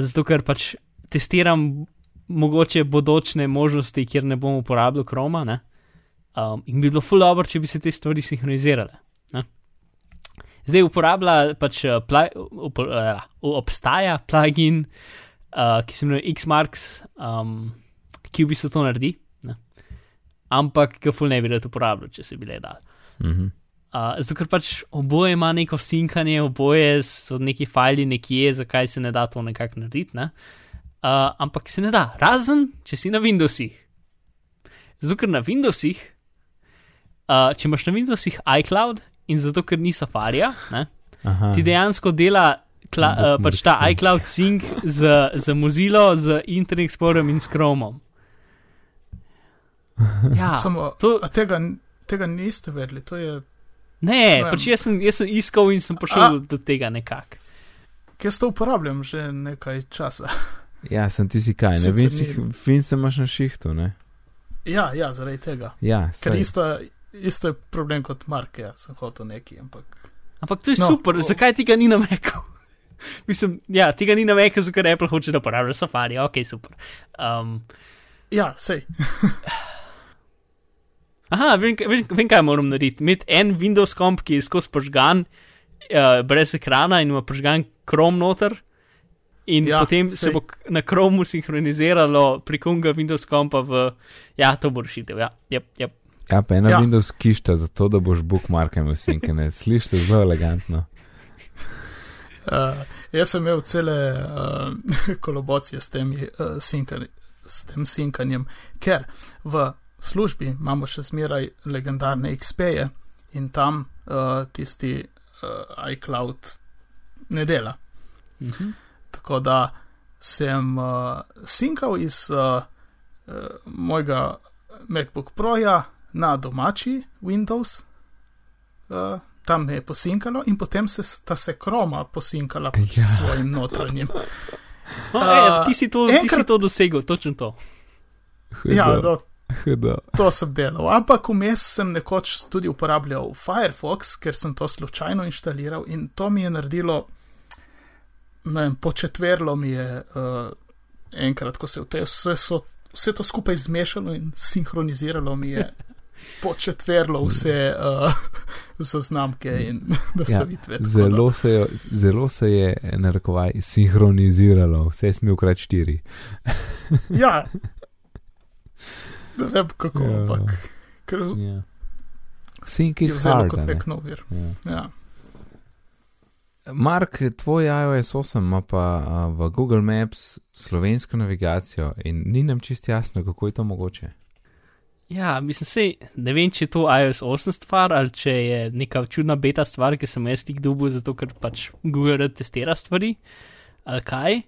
zato, ker pač testiram mogoče bodočne možnosti, kjer ne bom uporabljal Chroma. Ne? Um, in bi bilo ful dobro, če bi se te stvari sinhronizirale. Ne? Zdaj uporablja pač uh, pla, upo, uh, obstaja plugin, uh, ki se imenuje Xmarks, um, ki v bistvu to naredi. Ne? Ampak ga ful ne bi rad uporabljal, če se bi le dal. Mhm. Uh, zato, ker pač oboje ima neko sinkanje, oboje so neki fajli nekje, zakaj se ne da to nekako narediti. Ne? Uh, ampak se ne da, razen če si na Windowsih. Zato, ker na Windowsih, uh, če imaš na Windowsih iCloud in zato, ker ni Safarija, ne, ti dejansko dela kla, uh, pač ta iCloud sync z, z Mozilla, z Internet Explorerem in s Chromom. Ja, Samo, to, tega, tega niste vedeli, to je. ne, pač jaz sem, jaz sem iskal in sem prišel A- do, do tega nekako. Jaz to uporabljam že nekaj časa. Ja, sem ti si kaj, ne vem, si fin se imaš na šihtu, ne? Ja, ja zaradi tega. Ja, Ker saj. isto, isto je problem kot Mark, ja, sem hotel neki, ampak. Ampak to je No, super, o- zakaj tega ni na Macu? Mislim, ja, tega ni na Macu, zato ker Apple hoče, da uporablja Safari, ok, super. Um, Ja, sej. Aha, vem, vem, vem, kaj moram narediti. Imeti en Windows komp, ki je skozi požgan, uh, brez ekrana in ima požgan Chrome noter. In Ja, potem se sej. bo k- na Chromu sinhroniziralo prek unga Windows kompa v. Ja, to bo rešitev. Ja, yep, yep. Ja, pa ena Ja. Windows kišta, zato da boš bookmarkem usinkane. Slišiš se zelo elegantno. Uh, jaz sem imel cele uh, kolobocije s, temi, uh, sinkanj, s tem sinkanjem, ker v službi imamo še zmeraj legendarne XP-je in tam uh, tisti uh, iCloud ne dela. Mhm. Tako da sem uh, sinkal iz uh, uh, mojega MacBook Proja na domači Windows. Uh, Tam me je posinkalo, in potem se sta se kroma posinkala Ja. s svojim notranjim. No, Uh, uh, ti, si to, ti si enkrat- to dosegel, točno to. Ja, Hudo, hudo. to sem delal. Ampak vmes sem nekoč tudi uporabljal Firefox, ker sem to slučajno inštaliral in to mi je naredilo, ne vem, početverlo mi je uh, enkrat, ko se je te vse, so, vse to skupaj zmešalo in sinhroniziralo mi je. Početverlo vse uh, zaznamke in nastavitve. tako da- Zelo se, je, zelo se je, narekovaj, sinhroniziralo, vse smil krat štiri. Ja. Ne vem kako, Ja. ampak ker Ja. Je is hard. kot nek novir. Ja. Ja. Mark, tvoj iOS 8 ima pa v Google Maps slovensko navigacijo in ni nam čist jasno, kako je to mogoče. Ja, mislim, sej, ne vem, če je to iOS 8 stvar ali če je neka čudna beta stvar, ki sem jaz tik dubu, zato ker pač Google testira stvari ali kaj.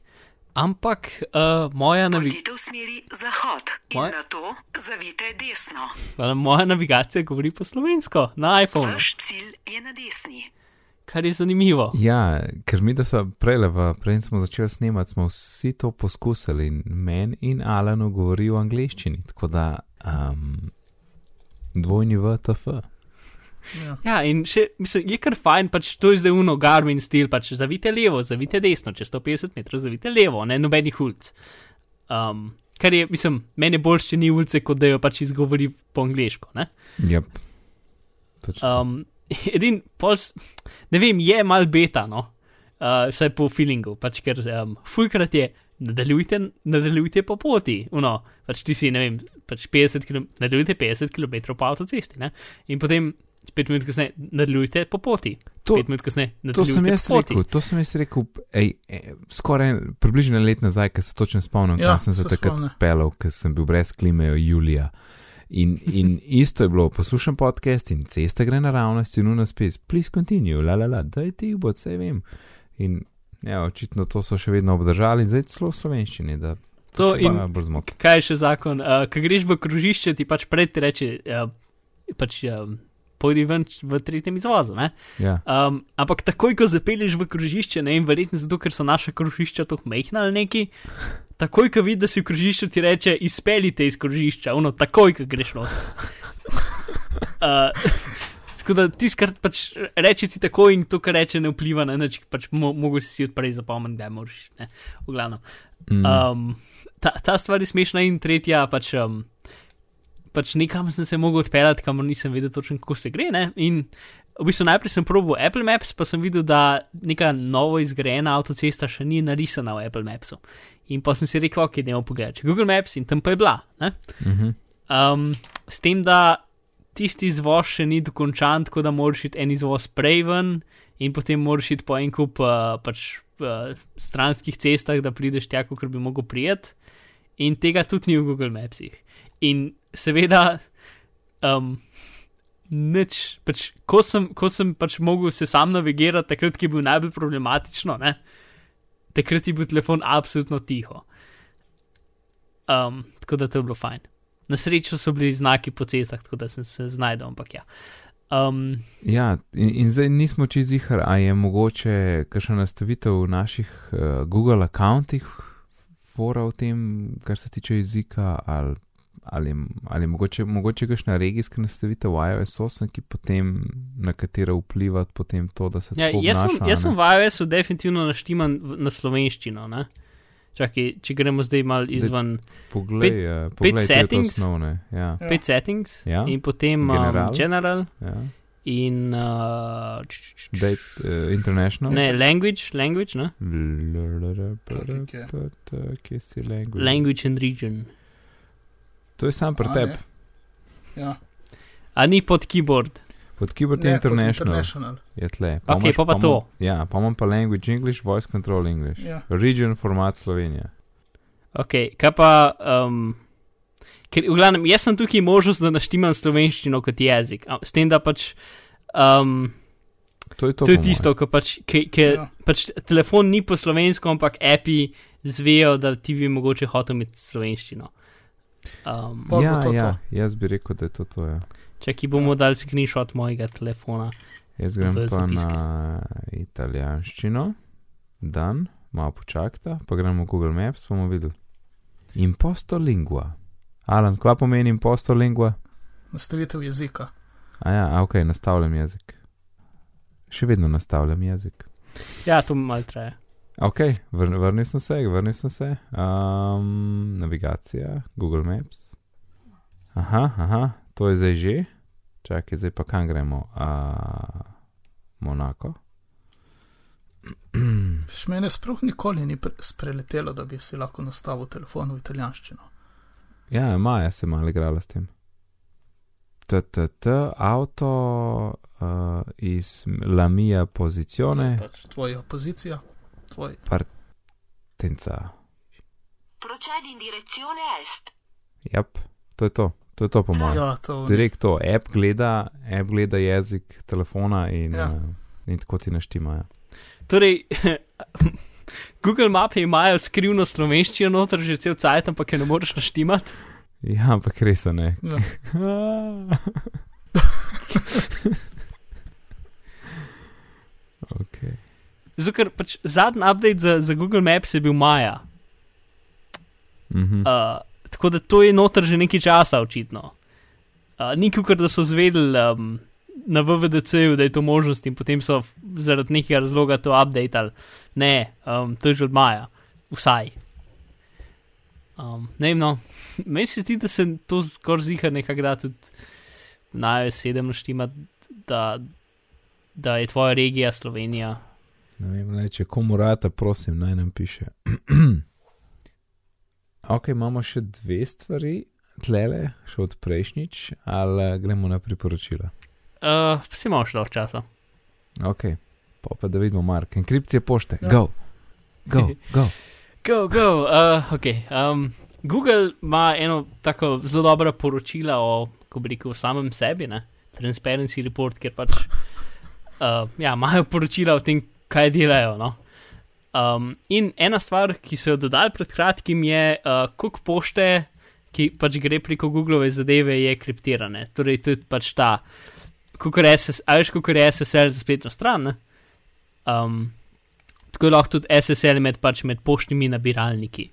Ampak uh, moja, navi Pojdite v smeri zahod in Moje- na to zavite desno. moja navigacija govori po slovensko na iPhonu, Vaš cilj je na desni. kar je zanimivo. Ja, ker mi, da so prej, prej smo začeli snemati, smo vsi to poskusili in meni in Alanu govori v angleščini, tako da um, dvojni VTF. Ja. Ja, in še, mislim, je kar fajn, pač to je zdaj uno Garmin stil, pač zavite levo, zavite desno, čez 150 metrov zavite levo, ne nobenih ulic. Um, kar je, mislim, meni je bolj, če ni ulice, kot da jo pač izgovori po angliško, ne? Yep. Točno to. Um, edin, pols, ne vem, je mal beta, no, uh, saj po feelingu, pač ker um, fulkrat je, nadaljujte, nadaljujte po poti, no, pač ti si, ne vem, pač 50 km, nadaljujte 50 km po avtocesti, ne, in potem. Pet minut kasneje nadaljujte po poti. To- Pet minut kasneje To nadaljujte sem jaz po poti. rekel, to sem jaz rekel, ej, ej, skoraj približno let nazaj, ker se točno spomnim, Ja, ja, sem se takrat spomnim. pelal, ker sem bil brez klime julija. In, in isto je bilo, poslušam podcast in cesta gre naravnost in unaspis, please continue, la la la, daj ti bo, vse vem. In ja, očitno to so še vedno obdržali, zdaj celo v slovenščini, da To in-. Kaj je še zakon? Uh, Ko greš v krožišče, ti pač pred ti reče, uh, pač uh, pojdi ven v tretjem izvozu. ne. Ja, Um, ampak takoj, ko zapelješ v krožišče, ne vem, verjetno zato, ker so naša krožišča tako mehna ali neki, takoj, ko vidiš, da si v krožišču, ti reče, izpeljite iz krožišča, ono, takoj, ko greš not. Uh, Tako da tisto, kar pač reče ti tako in to, kar reče, ne vpliva na nič, pač mo mogoče si odprej zapomniti, da moraš. Ne, v glavnem. Mm. Um, ta, ta stvar je smešna in tretja, pač, um, pač nekam sem se mogel odpeljati, kamor nisem vedel točno, kako se gre. Ne? In v bistvu najprej sem probil Apple Maps, pa sem videl, da neka novo izgrajena avtocesta še ni narisana v Apple Mapsu. In pa sem si rekel, ok, idemo pogledati Google Maps in tam pa je bila. Ne? Mhm. Um, s tem, da tisti izvoz še ni dokončan, tako da moraš iti en izvoz prej ven, in potem moraš iti po en kup uh, pač, uh, stranskih cestah, da prideš tja, kot bi mogel prijeti. In tega tudi ni v Google Mapsih. In seveda, um, nič, pač, ko sem, ko sem pač mogel se sam navigirati, takrat, je bil najbolj problematično, ne, takrat je bil telefon absolutno tiho. Um, tako da to je bilo fajn. Na srečo so bili znaki po cestah, tako da sem se znašel, ampak ja. Um, Ja, in, in zdaj nismo čez jihar, a je mogoče kakšna nastavitev v naših uh, Google akountih, fora v tem, kar se tiče jezika, ali, ali, ali mogoče, mogoče kakšna regijska nastavitev v iOS 8, ki potem na katero vpliva potem to, da se ja, tako jaz, obnaša. sem, jaz sem v iOS-u definitivno naštiman na slovenščino. Ne? Čakaj, če gremo zdaj mal izven Poglej, pet- uh, pet poglej te settings. osnovne. Ja, Ja. pet settings Ja. in potem General. um, general ja. in uh, č- č- č- Date uh, International. ne, language, language, ne? Kje si language? language and region. To je sam pri tebi. Ja. A ni pod keyboard. Pod Keyboard Ne, International International. je tle. Okej, imaš- pa pa to. Ja, pa imam pa Language English, Voice Control English. Ja. Region format Slovenija. Ok, kaj pa. Um, ker, v glavnem, jaz sem tukaj možnost, da naštimam slovenščino kot jezik. a- S tem, da pač. Um, To je to. to je tisto, ko pač, ki, ki, Ja. pač telefon ni po slovensko, ampak api zvejo, da ti bi mogoče hotel imeti slovenščino. Um, Pol Ja, to ja, to. jaz bi rekel, da je to to. Ja. če ki bomo dali screenshot mojega telefona. Jaz grem pa zapiske. na italijanščino, dan, malo počakajte, pa gremo v Google Maps, bomo videli. Imposto lingua. Alan, kva pomeni imposto lingua? Nastavitev jezika. A ja, a, ok, nastavljam jezik. Še vedno nastavljam jezik. Ja, to malo traja. Ok, vr vrnil sem se, vrnil sem se. Um, navigacija, Google Maps. Aha, aha, to je zdaj že. Čakaj, zdaj pa kam gremo? Uh, Monako. Še Mene sploh nikoli ni pre- spreletelo, da bi si lahko nastavil telefon v italijanščino. Ja, Maja se malo igrala s tem. TTT, avto uh, iz la mia To je posizione, pač tvoja pozicija, tvoj. tenca. Procedi in direzione est. Jap, to je to, to je to po mojem. Ja, to Direkt to, app gleda, app gleda jezik telefona in, Ja. ja. uh, in tako ti naštimajo. Torej, Google mape imajo skrivno slovenščino noter že cel cajt, ampak je ne moreš naštimati. Ja, ampak res ne. Ja. okay. Zato, ker pač zadnji update za, za Google Maps je bil maja. mhm. Uh, tako da to je noter že nekaj časa, očitno. Uh, ni kot da so zvedeli um, na VVDC-ju, da je to možnost in potem so zaradi nekega razloga to updateali. Ne, um, to je že od maja, vsaj. Um, ne vem, no, meni se zdi, da se to skoraj ziha nekako da tudi na sedem naštima, da, da je tvoja regija Slovenija. Ne vem, le, če komu rata, prosim, naj nam piše. ok, imamo še dve stvari, tlele, še od prejšnjič, ali eh, gremo na priporočila. Uh, Vsi imamo še dovolj časa. Ok, pa, pa da vidimo, Mark, enkripcije pošte, Ja. go, go, go. Go, go. Uh, okay. um, Google ima eno tako zelo dobro poročilo o, kako bi rekel, o samem sebi, ne? Transparency Report, kjer pač uh, ja, imajo poročila o tem, kaj delajo. No? Um, in ena stvar, ki so jo dodali pred kratkim, je, uh, koliko pošte, ki pač gre preko Googlove zadeve, je kriptirane. Torej, to je pač ta, kako je SSL za spletno stran. ne? Um, tako je lahko tudi SSL med, pač med poštnimi nabiralniki.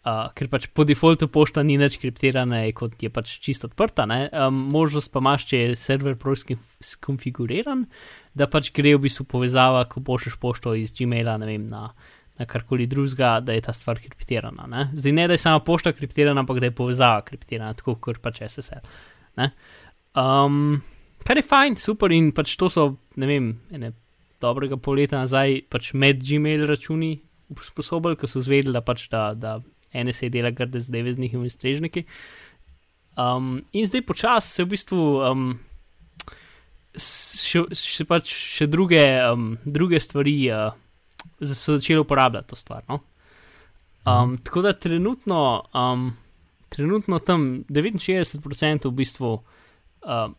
Uh, ker pač po defaultu pošta ni več kriptirana, kot je pač čisto odprta. Um, možnost pa imaš, če je server prosti skonfiguriran, da pač gre v bistvu povezava, ko pošleš pošto iz Gmaila vem, na, na karkoli drugega, da je ta stvar kriptirana. Ne? Zdaj ne, da je sama pošta kriptirana, ampak da je povezava kriptirana, tako kot pač SSL. Um, kar je fajn, super in pač to so, ne vem, ene dobrega pol leta nazaj, pač med Gmail računi usposobili, ko so zvedeli, da pač da. da NSA dela grde zdaj z njihovimi strežniki. Um, in zdaj počasi se v bistvu um, še, še, pač še druge, um, druge stvari uh, so začele uporabljati to stvar. No? Um, tako da trenutno, um, trenutno tam 69% v bistvu uh,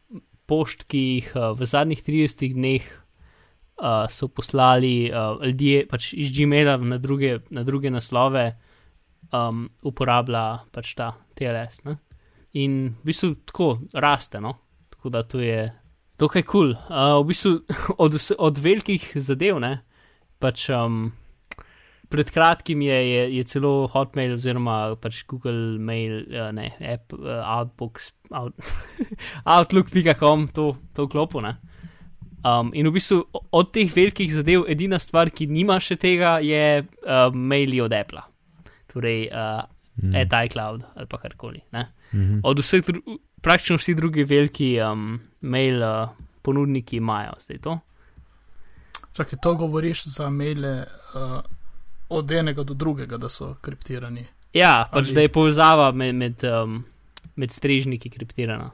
pošt, ki jih uh, v zadnjih 30 dneh uh, so poslali uh, ljudje pač iz Gmaila na druge, na druge naslove um, uporablja pač ta TLS. Ne? In v bistvu tako raste, no? tako da to je dokaj kul. Cool. Uh, v bistvu od, od velikih zadev, ne? pač um, pred kratkim je, je, je celo Hotmail oziroma pač Google Mail, uh, ne, app, uh, Outbox, out, Outlook.com to, to. Ne? Um, in v bistvu od teh velikih zadev, edina stvar, ki nima še tega, je uh, maili od Apple torej uh, mm. at iCloud ali pa karkoli. Mm -hmm. Od vseh, praktično vsi drugi veliki um, mail uh, ponudniki imajo zdaj to. Čakaj, to govoriš za maile uh, od enega do drugega, da so kriptirani. Ja, pač ali... da je povezava med, med, um, med strežniki kriptirana.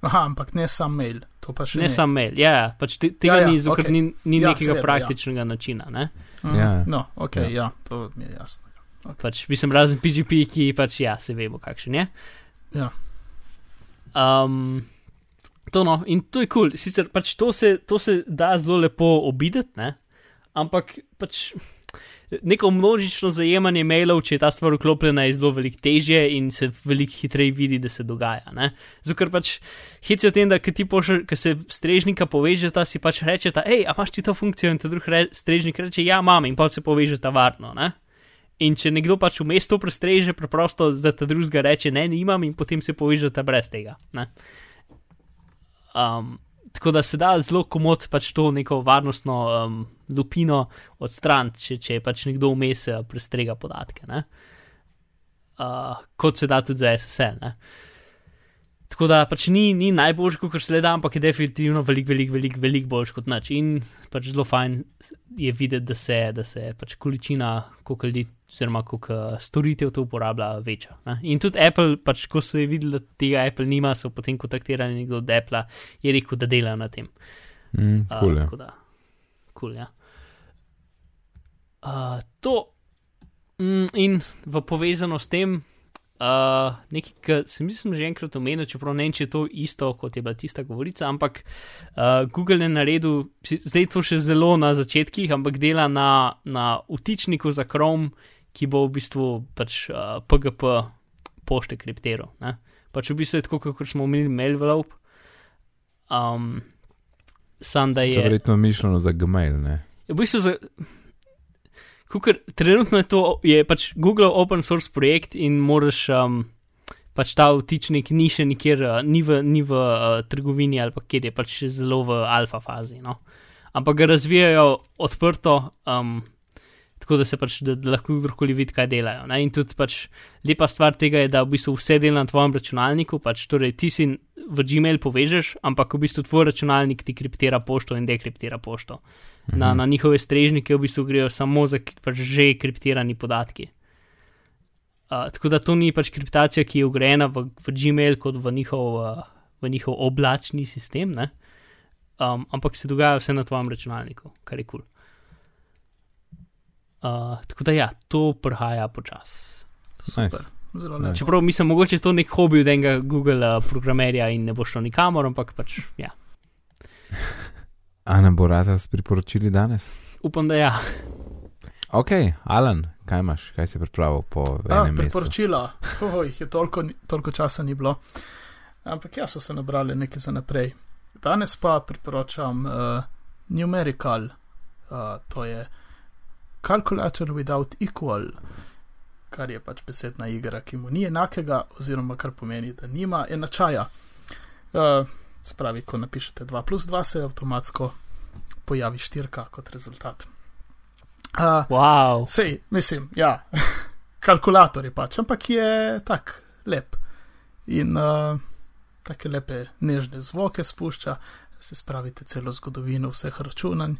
Aha, ampak ne sam mail. Ne, ne sam mail, ja, ja pač te, tega ja, ja, ni, okay. ni, ni ja, nekega seveda, ja. praktičnega ja. načina. Ne? Mm, ja. No, ok, ja. ja, to mi je jasno. Okay. Pač, mislim, razen PGP, ki pač ja, se vemo, kakšen je. Ja. Um, to no, in to je kul, cool. sicer pač to se, to se da zelo lepo obideti, ne? ampak pač neko množično zajemanje mailov, če je ta stvar vklopljena, je zelo veliko težje in se veliko hitreje vidi, da se dogaja. Zato ker pač heci o tem, da ti pošlje, ki se strežnika poveže, ta si pač reče, hej, a imaš ti to funkcijo in ta drugi re, strežnik reče, ja, imam in pa se poveže ta varno. Ne? In če nekdo pač v mestu prestreže, preprosto za ta drugega reče: Ne, nimam, in potem se povežete brez tega. Um, tako da se da zelo komod pač to neko varnostno um, lupino odstraniti, če, če pač nekdo vmes eh, prestrega podatke. Uh, kot se da tudi za SSL. Ne? Tako da pač ni, ni najboljši, kot se le da, ampak je definitivno veliko, veliko, veliko velik boljši kot nič. In pač zelo fajn je videti, da se, da se pač količina, koliko ljudi, oziroma koliko uh, storitev to uporablja, veča. Ne? In tudi Apple, pač ko so videli, da tega Apple nima, so potem kontaktirali nekdo od Apple, je rekel, da delajo na tem. Mm, cool, uh, tako da, kul, cool, ja. Uh, to mm, in v povezano s tem. Uh, nekaj, kar sem mislim že enkrat omenil, čeprav ne vem, če je to isto, kot je bila tista govorica, ampak uh, Google je naredil, zdaj to še zelo na začetkih, ampak dela na, na utičniku za Chrome, ki bo v bistvu pač uh, PGP pošte kriptiral. Pač v bistvu je tako, kot smo omenili, Mailvelope. Um, sam da je. Verjetno mišljeno za Gmail, ne? V bistvu za. Kukor, trenutno je to je pač Google open source projekt in moraš um, pač ta vtičnik ni še nikjer, uh, ni v, ni v uh, trgovini ali pa kjer je pač zelo v alfa fazi. No? Ampak ga razvijajo odprto, um, tako da se pač da, da lahko kdorkoli vidi, kaj delajo. Ne? In tudi pač lepa stvar tega je, da v bistvu vse dela na tvojem računalniku, pač torej ti si v Gmail povežeš, ampak v bistvu tvoj računalnik ti kriptira pošto in dekriptira pošto na, na njihove strežnike v bistvu grejo samo za pač že kriptirani podatki. Uh, tako da to ni pač kriptacija, ki je ugrajena v, v Gmail kot v njihov, uh, v njihov oblačni sistem, um, ampak se dogaja vse na tvojem računalniku, kar je kul. Cool. Uh, tako da ja, to prihaja počasi. Nice. Nice. Čeprav mislim, mogoče je to nek hobi od enega Google uh, programerja in ne bo šlo nikamor, ampak pač ja. A nam bo rad priporočili danes? Upam, da ja. Ok, Alan, kaj imaš, kaj si pripravil po enem mesecu? Priporočila, oh, jih je toliko, toliko časa ni bilo. Ampak jaz so se nabrali nekaj za naprej. Danes pa priporočam uh, Numerical, uh, to je Calculator without equal, kar je pač besedna igra, ki mu ni enakega, oziroma kar pomeni, da nima enačaja. Uh, se pravi, ko napišete 2 plus 2, se avtomatsko pojavi štirka kot rezultat. Uh, Wow. Sej, mislim, ja, kalkulator je pač, ampak je tak lep. In uh, take lepe, nežne zvoke spušča, se spravite celo zgodovino vseh računanj.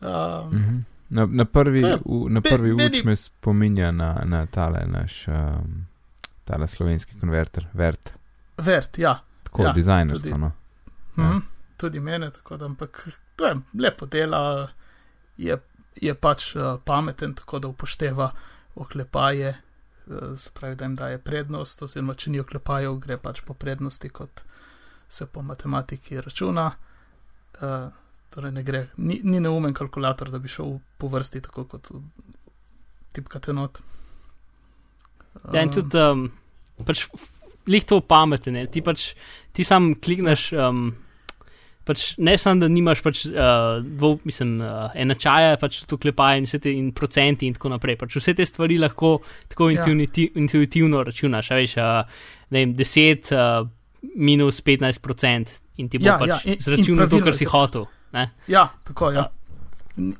Uh, Mhm. Na, na prvi, je- v, na be- prvi meni- uč me spominja na, na tale naš um, tale slovenski konverter, vert, Vert, ja, tako Ja, dizajnersko. tudi. No. ja. Ja. mm, tudi mene, tako da, ampak to je lepo dela, je, je pač uh, pameten, tako da upošteva oklepaje, uh, se pravi, da jim daje prednost, oziroma če ni oklepajev, gre pač po prednosti, kot se po matematiki računa. Uh, torej, ne gre, ni, ni neumen kalkulator, da bi šel po vrsti, tako kot tipkate not. Ja, in tudi um, pač, lih to pameten, ne? ti pač, ti sam klikneš. Um, Pač ne samo, da nimaš pač, uh, dvo, mislim, uh, enačaja, pač tu klepaje in vse te in procenti in tako naprej. Pač vse te stvari lahko tako Ja. intuiti, intuitivno računaš. Veš, uh, ne vem, 10 uh, minus 15 procent in ti bo Ja, pač ja, in- in zračunal to, pravilno kar si hotel. Ne? Ja, tako je. Ja. V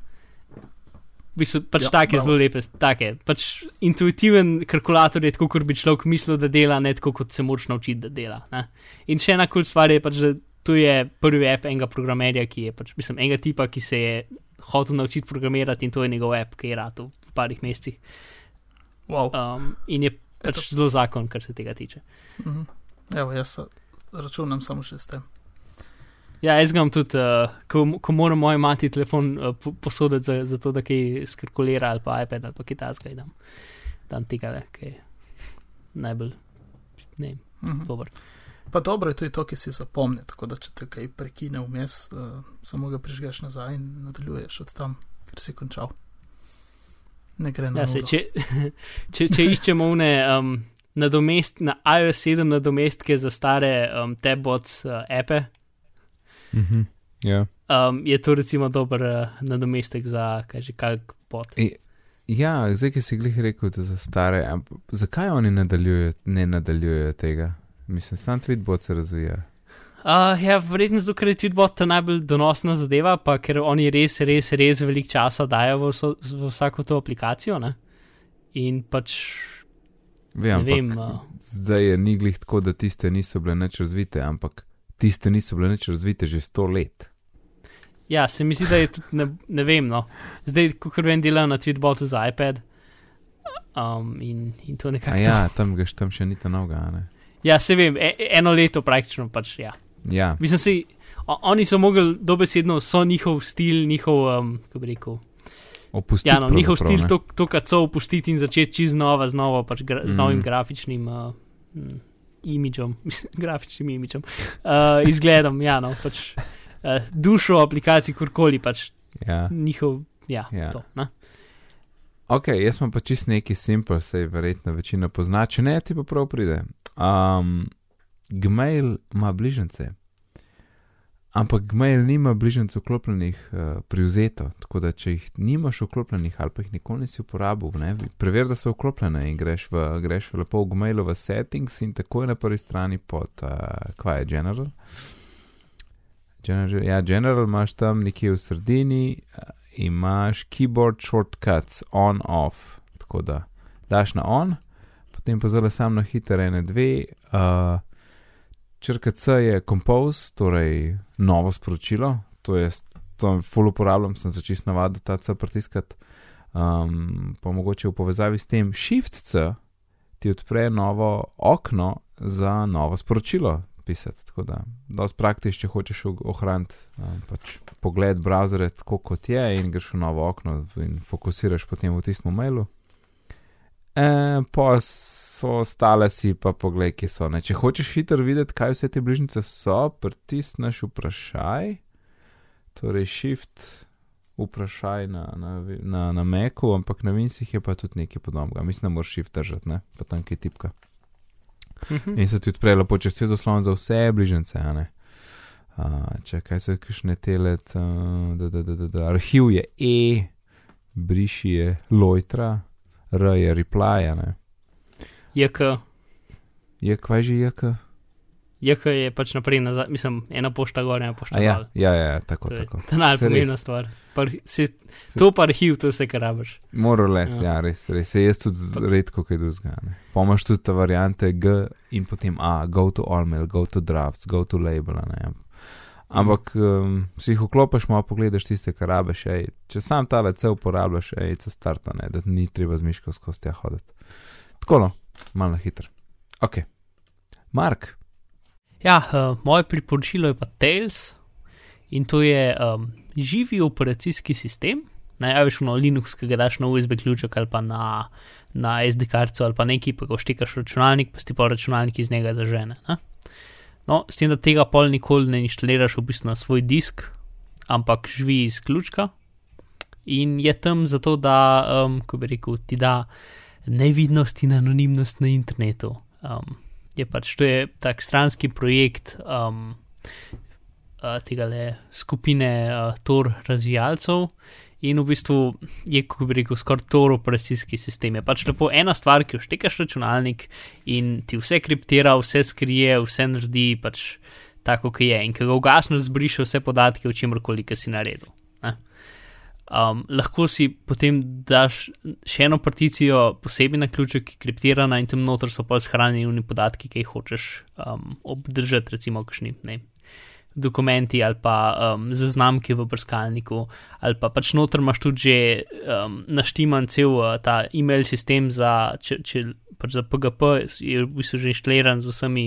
bistvu, pač Ja, take bravo. zelo lepe, take. Pač intuitiven kalkulator je tako, kot bi človek mislil, da dela, ne tako, kot se moraš naučiti, da dela. Ne? In še ena kul cool stvar je pač, da tu je prvi app enega programerja, ki je pač, mislim, enega tipa, ki se je hotel naučiti programirati in to je njegov app, ki je rado v parih mesecih. Wow. Um, in je pač Eto. zelo zakon, kar se tega tiče. Mhm. Evo, jaz računam samo še s tem. Ja, jaz ga imam tudi, uh, ko, ko moram moji mati telefon uh, po- posoditi za, za to, da kaj skalkulira ali pa iPad ali pa kitajska, dam, dam tega, le, ki je najbolj, ne vem, Mhm. dober. Pa dobro je tudi to, ki si zapomni, tako da če te kaj prekine vmes, uh, samo ga prižgeš nazaj in nadaljuješ od tam, ker si končal. Ne gre na Ja, se, če, če, če iščemo une um, nadomest, na iOS 7 nadomestke za stare um, tabbots uh, appe, Mhm. Ja. um, je to recimo dober uh, nadomestek za, kaj že, kak bot. ja, zdaj, ki si glih rekel, da za stare, ampak zakaj oni nadaljujejo, ne nadaljujejo tega? Mislim, sam tweetbot se razvija. Uh, ja, verjetno zato, ker je Tweetbot ta najbolj donosna zadeva, pa ker oni res, res, res veliko časa dajo v, vso, v vsako to aplikacijo. Ne? In pač, Vem, vem. ampak Uh, zdaj je ni glih tako, da tiste niso bile nič razvite, ampak tiste niso bile nič razvite že sto let. ja, se mi zdi, da je tudi, ne, ne vem. No. Zdaj, ko vem, delajo na Tweetbotu za iPad. Um, in, in to nekako. A ja, tam gaš tam še ni ta noga, ne? Ja, se vem, e, eno leto praktično pač. Ja. Ja, Mislim, si, o, oni so mogli dobesedno, so njihov stil, njihov, um, kako bi rekel. opustiti. Ja, no, njihov stil, to, to kar so opustiti in začeti čez nova, z, novo, pač gra, z Mm. novim grafičnim uh, mm, imidžom, grafičnim imidžom, uh, izgledom, ja, no, pač uh, dušo aplikacij, kurkoli, pač Ja. njihov, ja, Ja. to. Ne? Ok, jaz sem pa čist neki simpel, sej verjetno večina pozna, če ne, ti pa prav pride. Um, Gmail ima bližnjice, ampak Gmail nima bližnjic vklopljenih uh, privzeto, tako da če jih nimaš vklopljenih ali pa jih nikoli nisi uporabil, preveri, da so vklopljene in greš v, greš v lepo v Gmailu v settings in takoj na prvi strani pod, uh, kaj je General. General, ja, General imaš tam nekje v sredini, imaš keyboard shortcuts on off, tako da daš na on, potem pa zelo sam na hiter ene dve. Uh, črka C je compose, torej novo sporočilo, to je to full uporabljam, sem se čist navadil ta C pritiskati. Um, pa mogoče v povezavi s tem Shift C ti odpre novo okno za novo sporočilo pisati. Tako da, dosti praktično, če hočeš ohraniti um, pač pogled browserja tako kot je in greš v novo okno in fokusiraš potem v tistem mailu. E, pa so ostale si pa pogled, ki so. Ne? Če hočeš hitro videti, kaj vse te bližnjice so, pritisneš vprašaj, torej shift vprašaj na, na, na, na Macu, ampak na Vincih je pa tudi nekaj podobnega. Mislim, da moraš shift držati, ne? pa tam kaj tipka. Mhm. In se ti odpre lepo čez cel zaslon za vse bližnjice, a ne. Uh, če kaj so kakšne telet, uh, da, da, da, da, da. arhiv je E, briši je Lojtra, R je reply, ne. JK, Je kvaj že JK? JK je pač naprej nazaj, mislim, ena pošta gor, ena pošta ja, dol. ja, ja, ja, tako, To tako. To je najpomembnejša stvar. Par, si, to pa arhiv, to vse, kar rabiš. More or less, Ja. ja, res, res. Se jaz tudi redko kaj dozgane. Pomaš tudi ta variante G in potem A, go to all mail, go to drafts, go to label, ne. Ampak um, si jih vklopiš, malo pogledaš tiste, kar rabiš, ej, če sam ta lece uporabljaš, ej, se starta, ne, da ni treba z miško skozi tja hoditi. Tako no, malo hitro. Ok. Mark, Ja, uh, moje priporočilo je pa Tails in to je um, živi operacijski sistem. Največ na Linux, ki ga daš na USB ključek ali pa na, na SD kartico ali pa neki, pa ga vštekaš v računalnik, pa si pa računalnik iz njega zažene. Ne? No, s tem, da tega pol nikoli ne inštaliraš v bistvu na svoj disk, ampak živi iz ključka in je tam zato, da, um, ko bi rekel, ti da nevidnost in anonimnost na internetu. Um, je pač to je tak stranski projekt um, uh, tega le skupine uh, Tor razvijalcev. In v bistvu je, kako bi rekel, skoraj Tor operacijski sistem. Je pač lepo ena stvar, ki vštekaš računalnik in ti vse kriptira, vse skrije, vse naredi pač tako, kot je. In ki ga ugasneš, zbriše vse podatke o čemkoli, ki si naredil. ne. Um, lahko si potem daš še eno particijo posebej na ključek, ki je kriptirana in tam noter so pa shranjeni podatki, ki jih hočeš um, obdržati, recimo kakšni ne, dokumenti ali pa um, zaznamke v brskalniku, ali pa pač noter imaš tudi že um, naštiman cel uh, ta e-mail sistem za, če, če, pač za PGP, je v bistvu že inštaliran z vsemi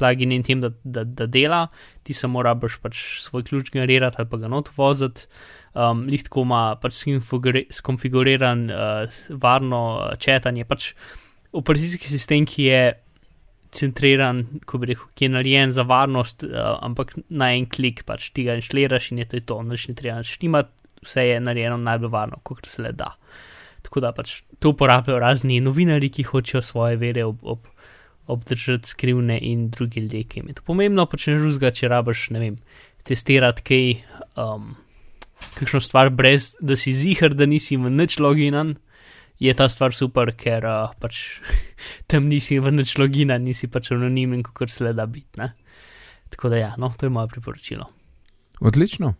plugini in tem, da, da, da dela, ti samo rabiš pač svoj ključ generirati ali pa ga not voziti. Um, Lihtko ima pač skonfiguri- skonfiguriran uh, varno uh, četanje, pač operacijski sistem, ki je centriran, ko bi rekel, ki je narejen za varnost, uh, ampak na en klik pač ti ga inštaliraš in je to, to nič ne treba štimati, vse je narejeno najbolj varno, kot se le da. Tako da pač to uporabljajo razni novinari, ki hočejo svoje vere ob, ob, obdržati skrivne in drugi ljudje, ki jim je to pomembno, pač ne žuzga, če rabiš, ne vem, testirati kaj, um, kakšno stvar, brez da si zihar, da nisi v nič loginan, je ta stvar super, ker uh, pač tam nisi v nič loginan, nisi pač anonimen, kot se le da biti. Ne? Tako da ja, no, to je moje priporočilo. odlično.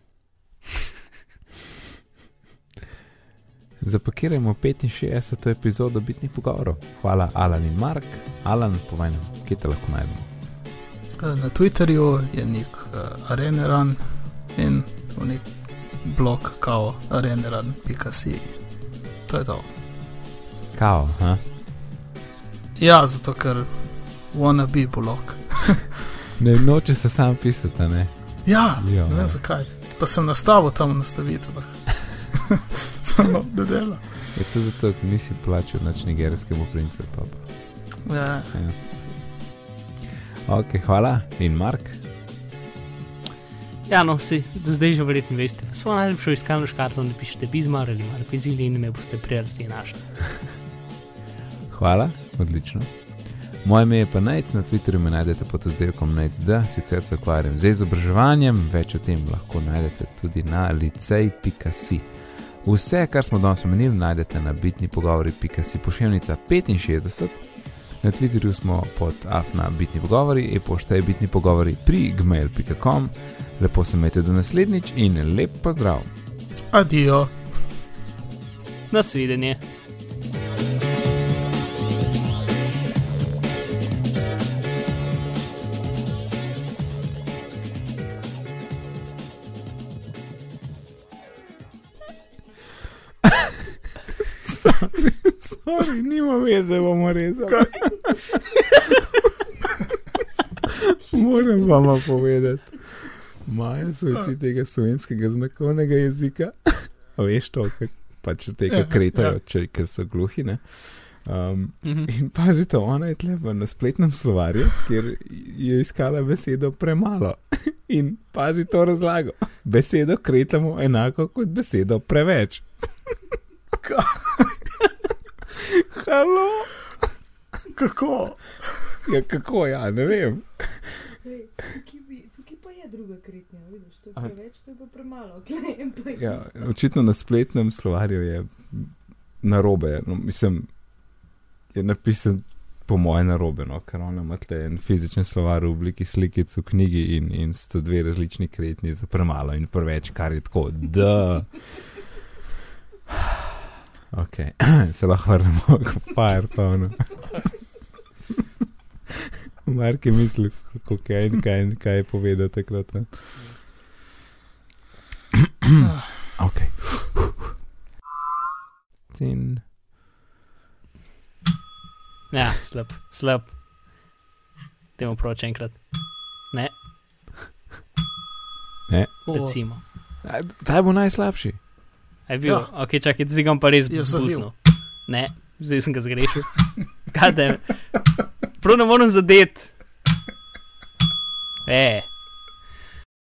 Zapakirajmo 65. epizodo bitnih pogovorov. Hvala, Alan in Mark. Alan, povej nam, kje te lahko najdemo. Na Twitterju je nek uh, areneran in v nek blog kao areneran.si. To je to. Kao, ha? Ja, zato ker wanna be blog. Ne noče se sam pisati, ne. Ja, Ja. ne vem zakaj. Pa sem nastavil tam v nastavitvah. Samo da dela. Je to zato, ker nisi plačal nič nigerijskemu princu. Ja. Ja. Ok, hvala. In Mark, Ja, no, si do zdaj že verjetno veste. Svojo najljubšo iskalno škatlo napišite bizmar ali Marko Izili in me boste prijazdi našli. Hvala, odlično. Moje ime je pa Najc, na Twitterju me najdete pod oddelkom Najc.d, sicer se ukvarjam z izobraževanjem, več o tem lahko najdete tudi na licej.si. Vse, kar smo danes omenili, najdete na bitni pogovori.si pošiljnica 65. Na Twitterju smo pod afna bitni pogovori, e-pošta je bitni pogovori pri gmail.com. Lepo se imejte do naslednjič in lep pozdrav. Adijo. Nasvidenje. Sorry, nima veze, bomo rezali. Moram vam povedati. Maja se uči tega slovenskega znakovnega jezika. A veš to, kak, pač tega kretajo, če, ker so gluhi. Ne? Um, Mhm. in pazite, ona je tle na spletnem slovarju, kjer je iskala besedo premalo. In pazi to razlago. Besedo kretamo enako kot besedo preveč. Halo? Kako? Ja, kako ja, ne vem. Ej, Tukaj, bi, tukaj pa je druga kritnja, vidiš, to je preveč, to je pa premalo. Ja, očitno na spletnem slovarju je narobe. No, mislim, je napisan po moje narobe, no, ker ona ima tle en fizičen slovar v obliki slikic v knjigi in, in sta dve različni kretni za premalo in preveč, kar je tako. Ok, se lahko vrnemo k Firefonu. Mark je mislil, kako je in kaj, kaj je povedal takrat. ne. ok. In Ja, slab, slab. Temu prav če enkrat. Ne, O, recimo. ta bo najslabši. Je bil, Ja. ja. ok, čakaj, zdaj ga bom pa res Je zbudil. Ne, zdaj sem ga zgrešil. Kaj da je? Prav ne morem zadeti. E,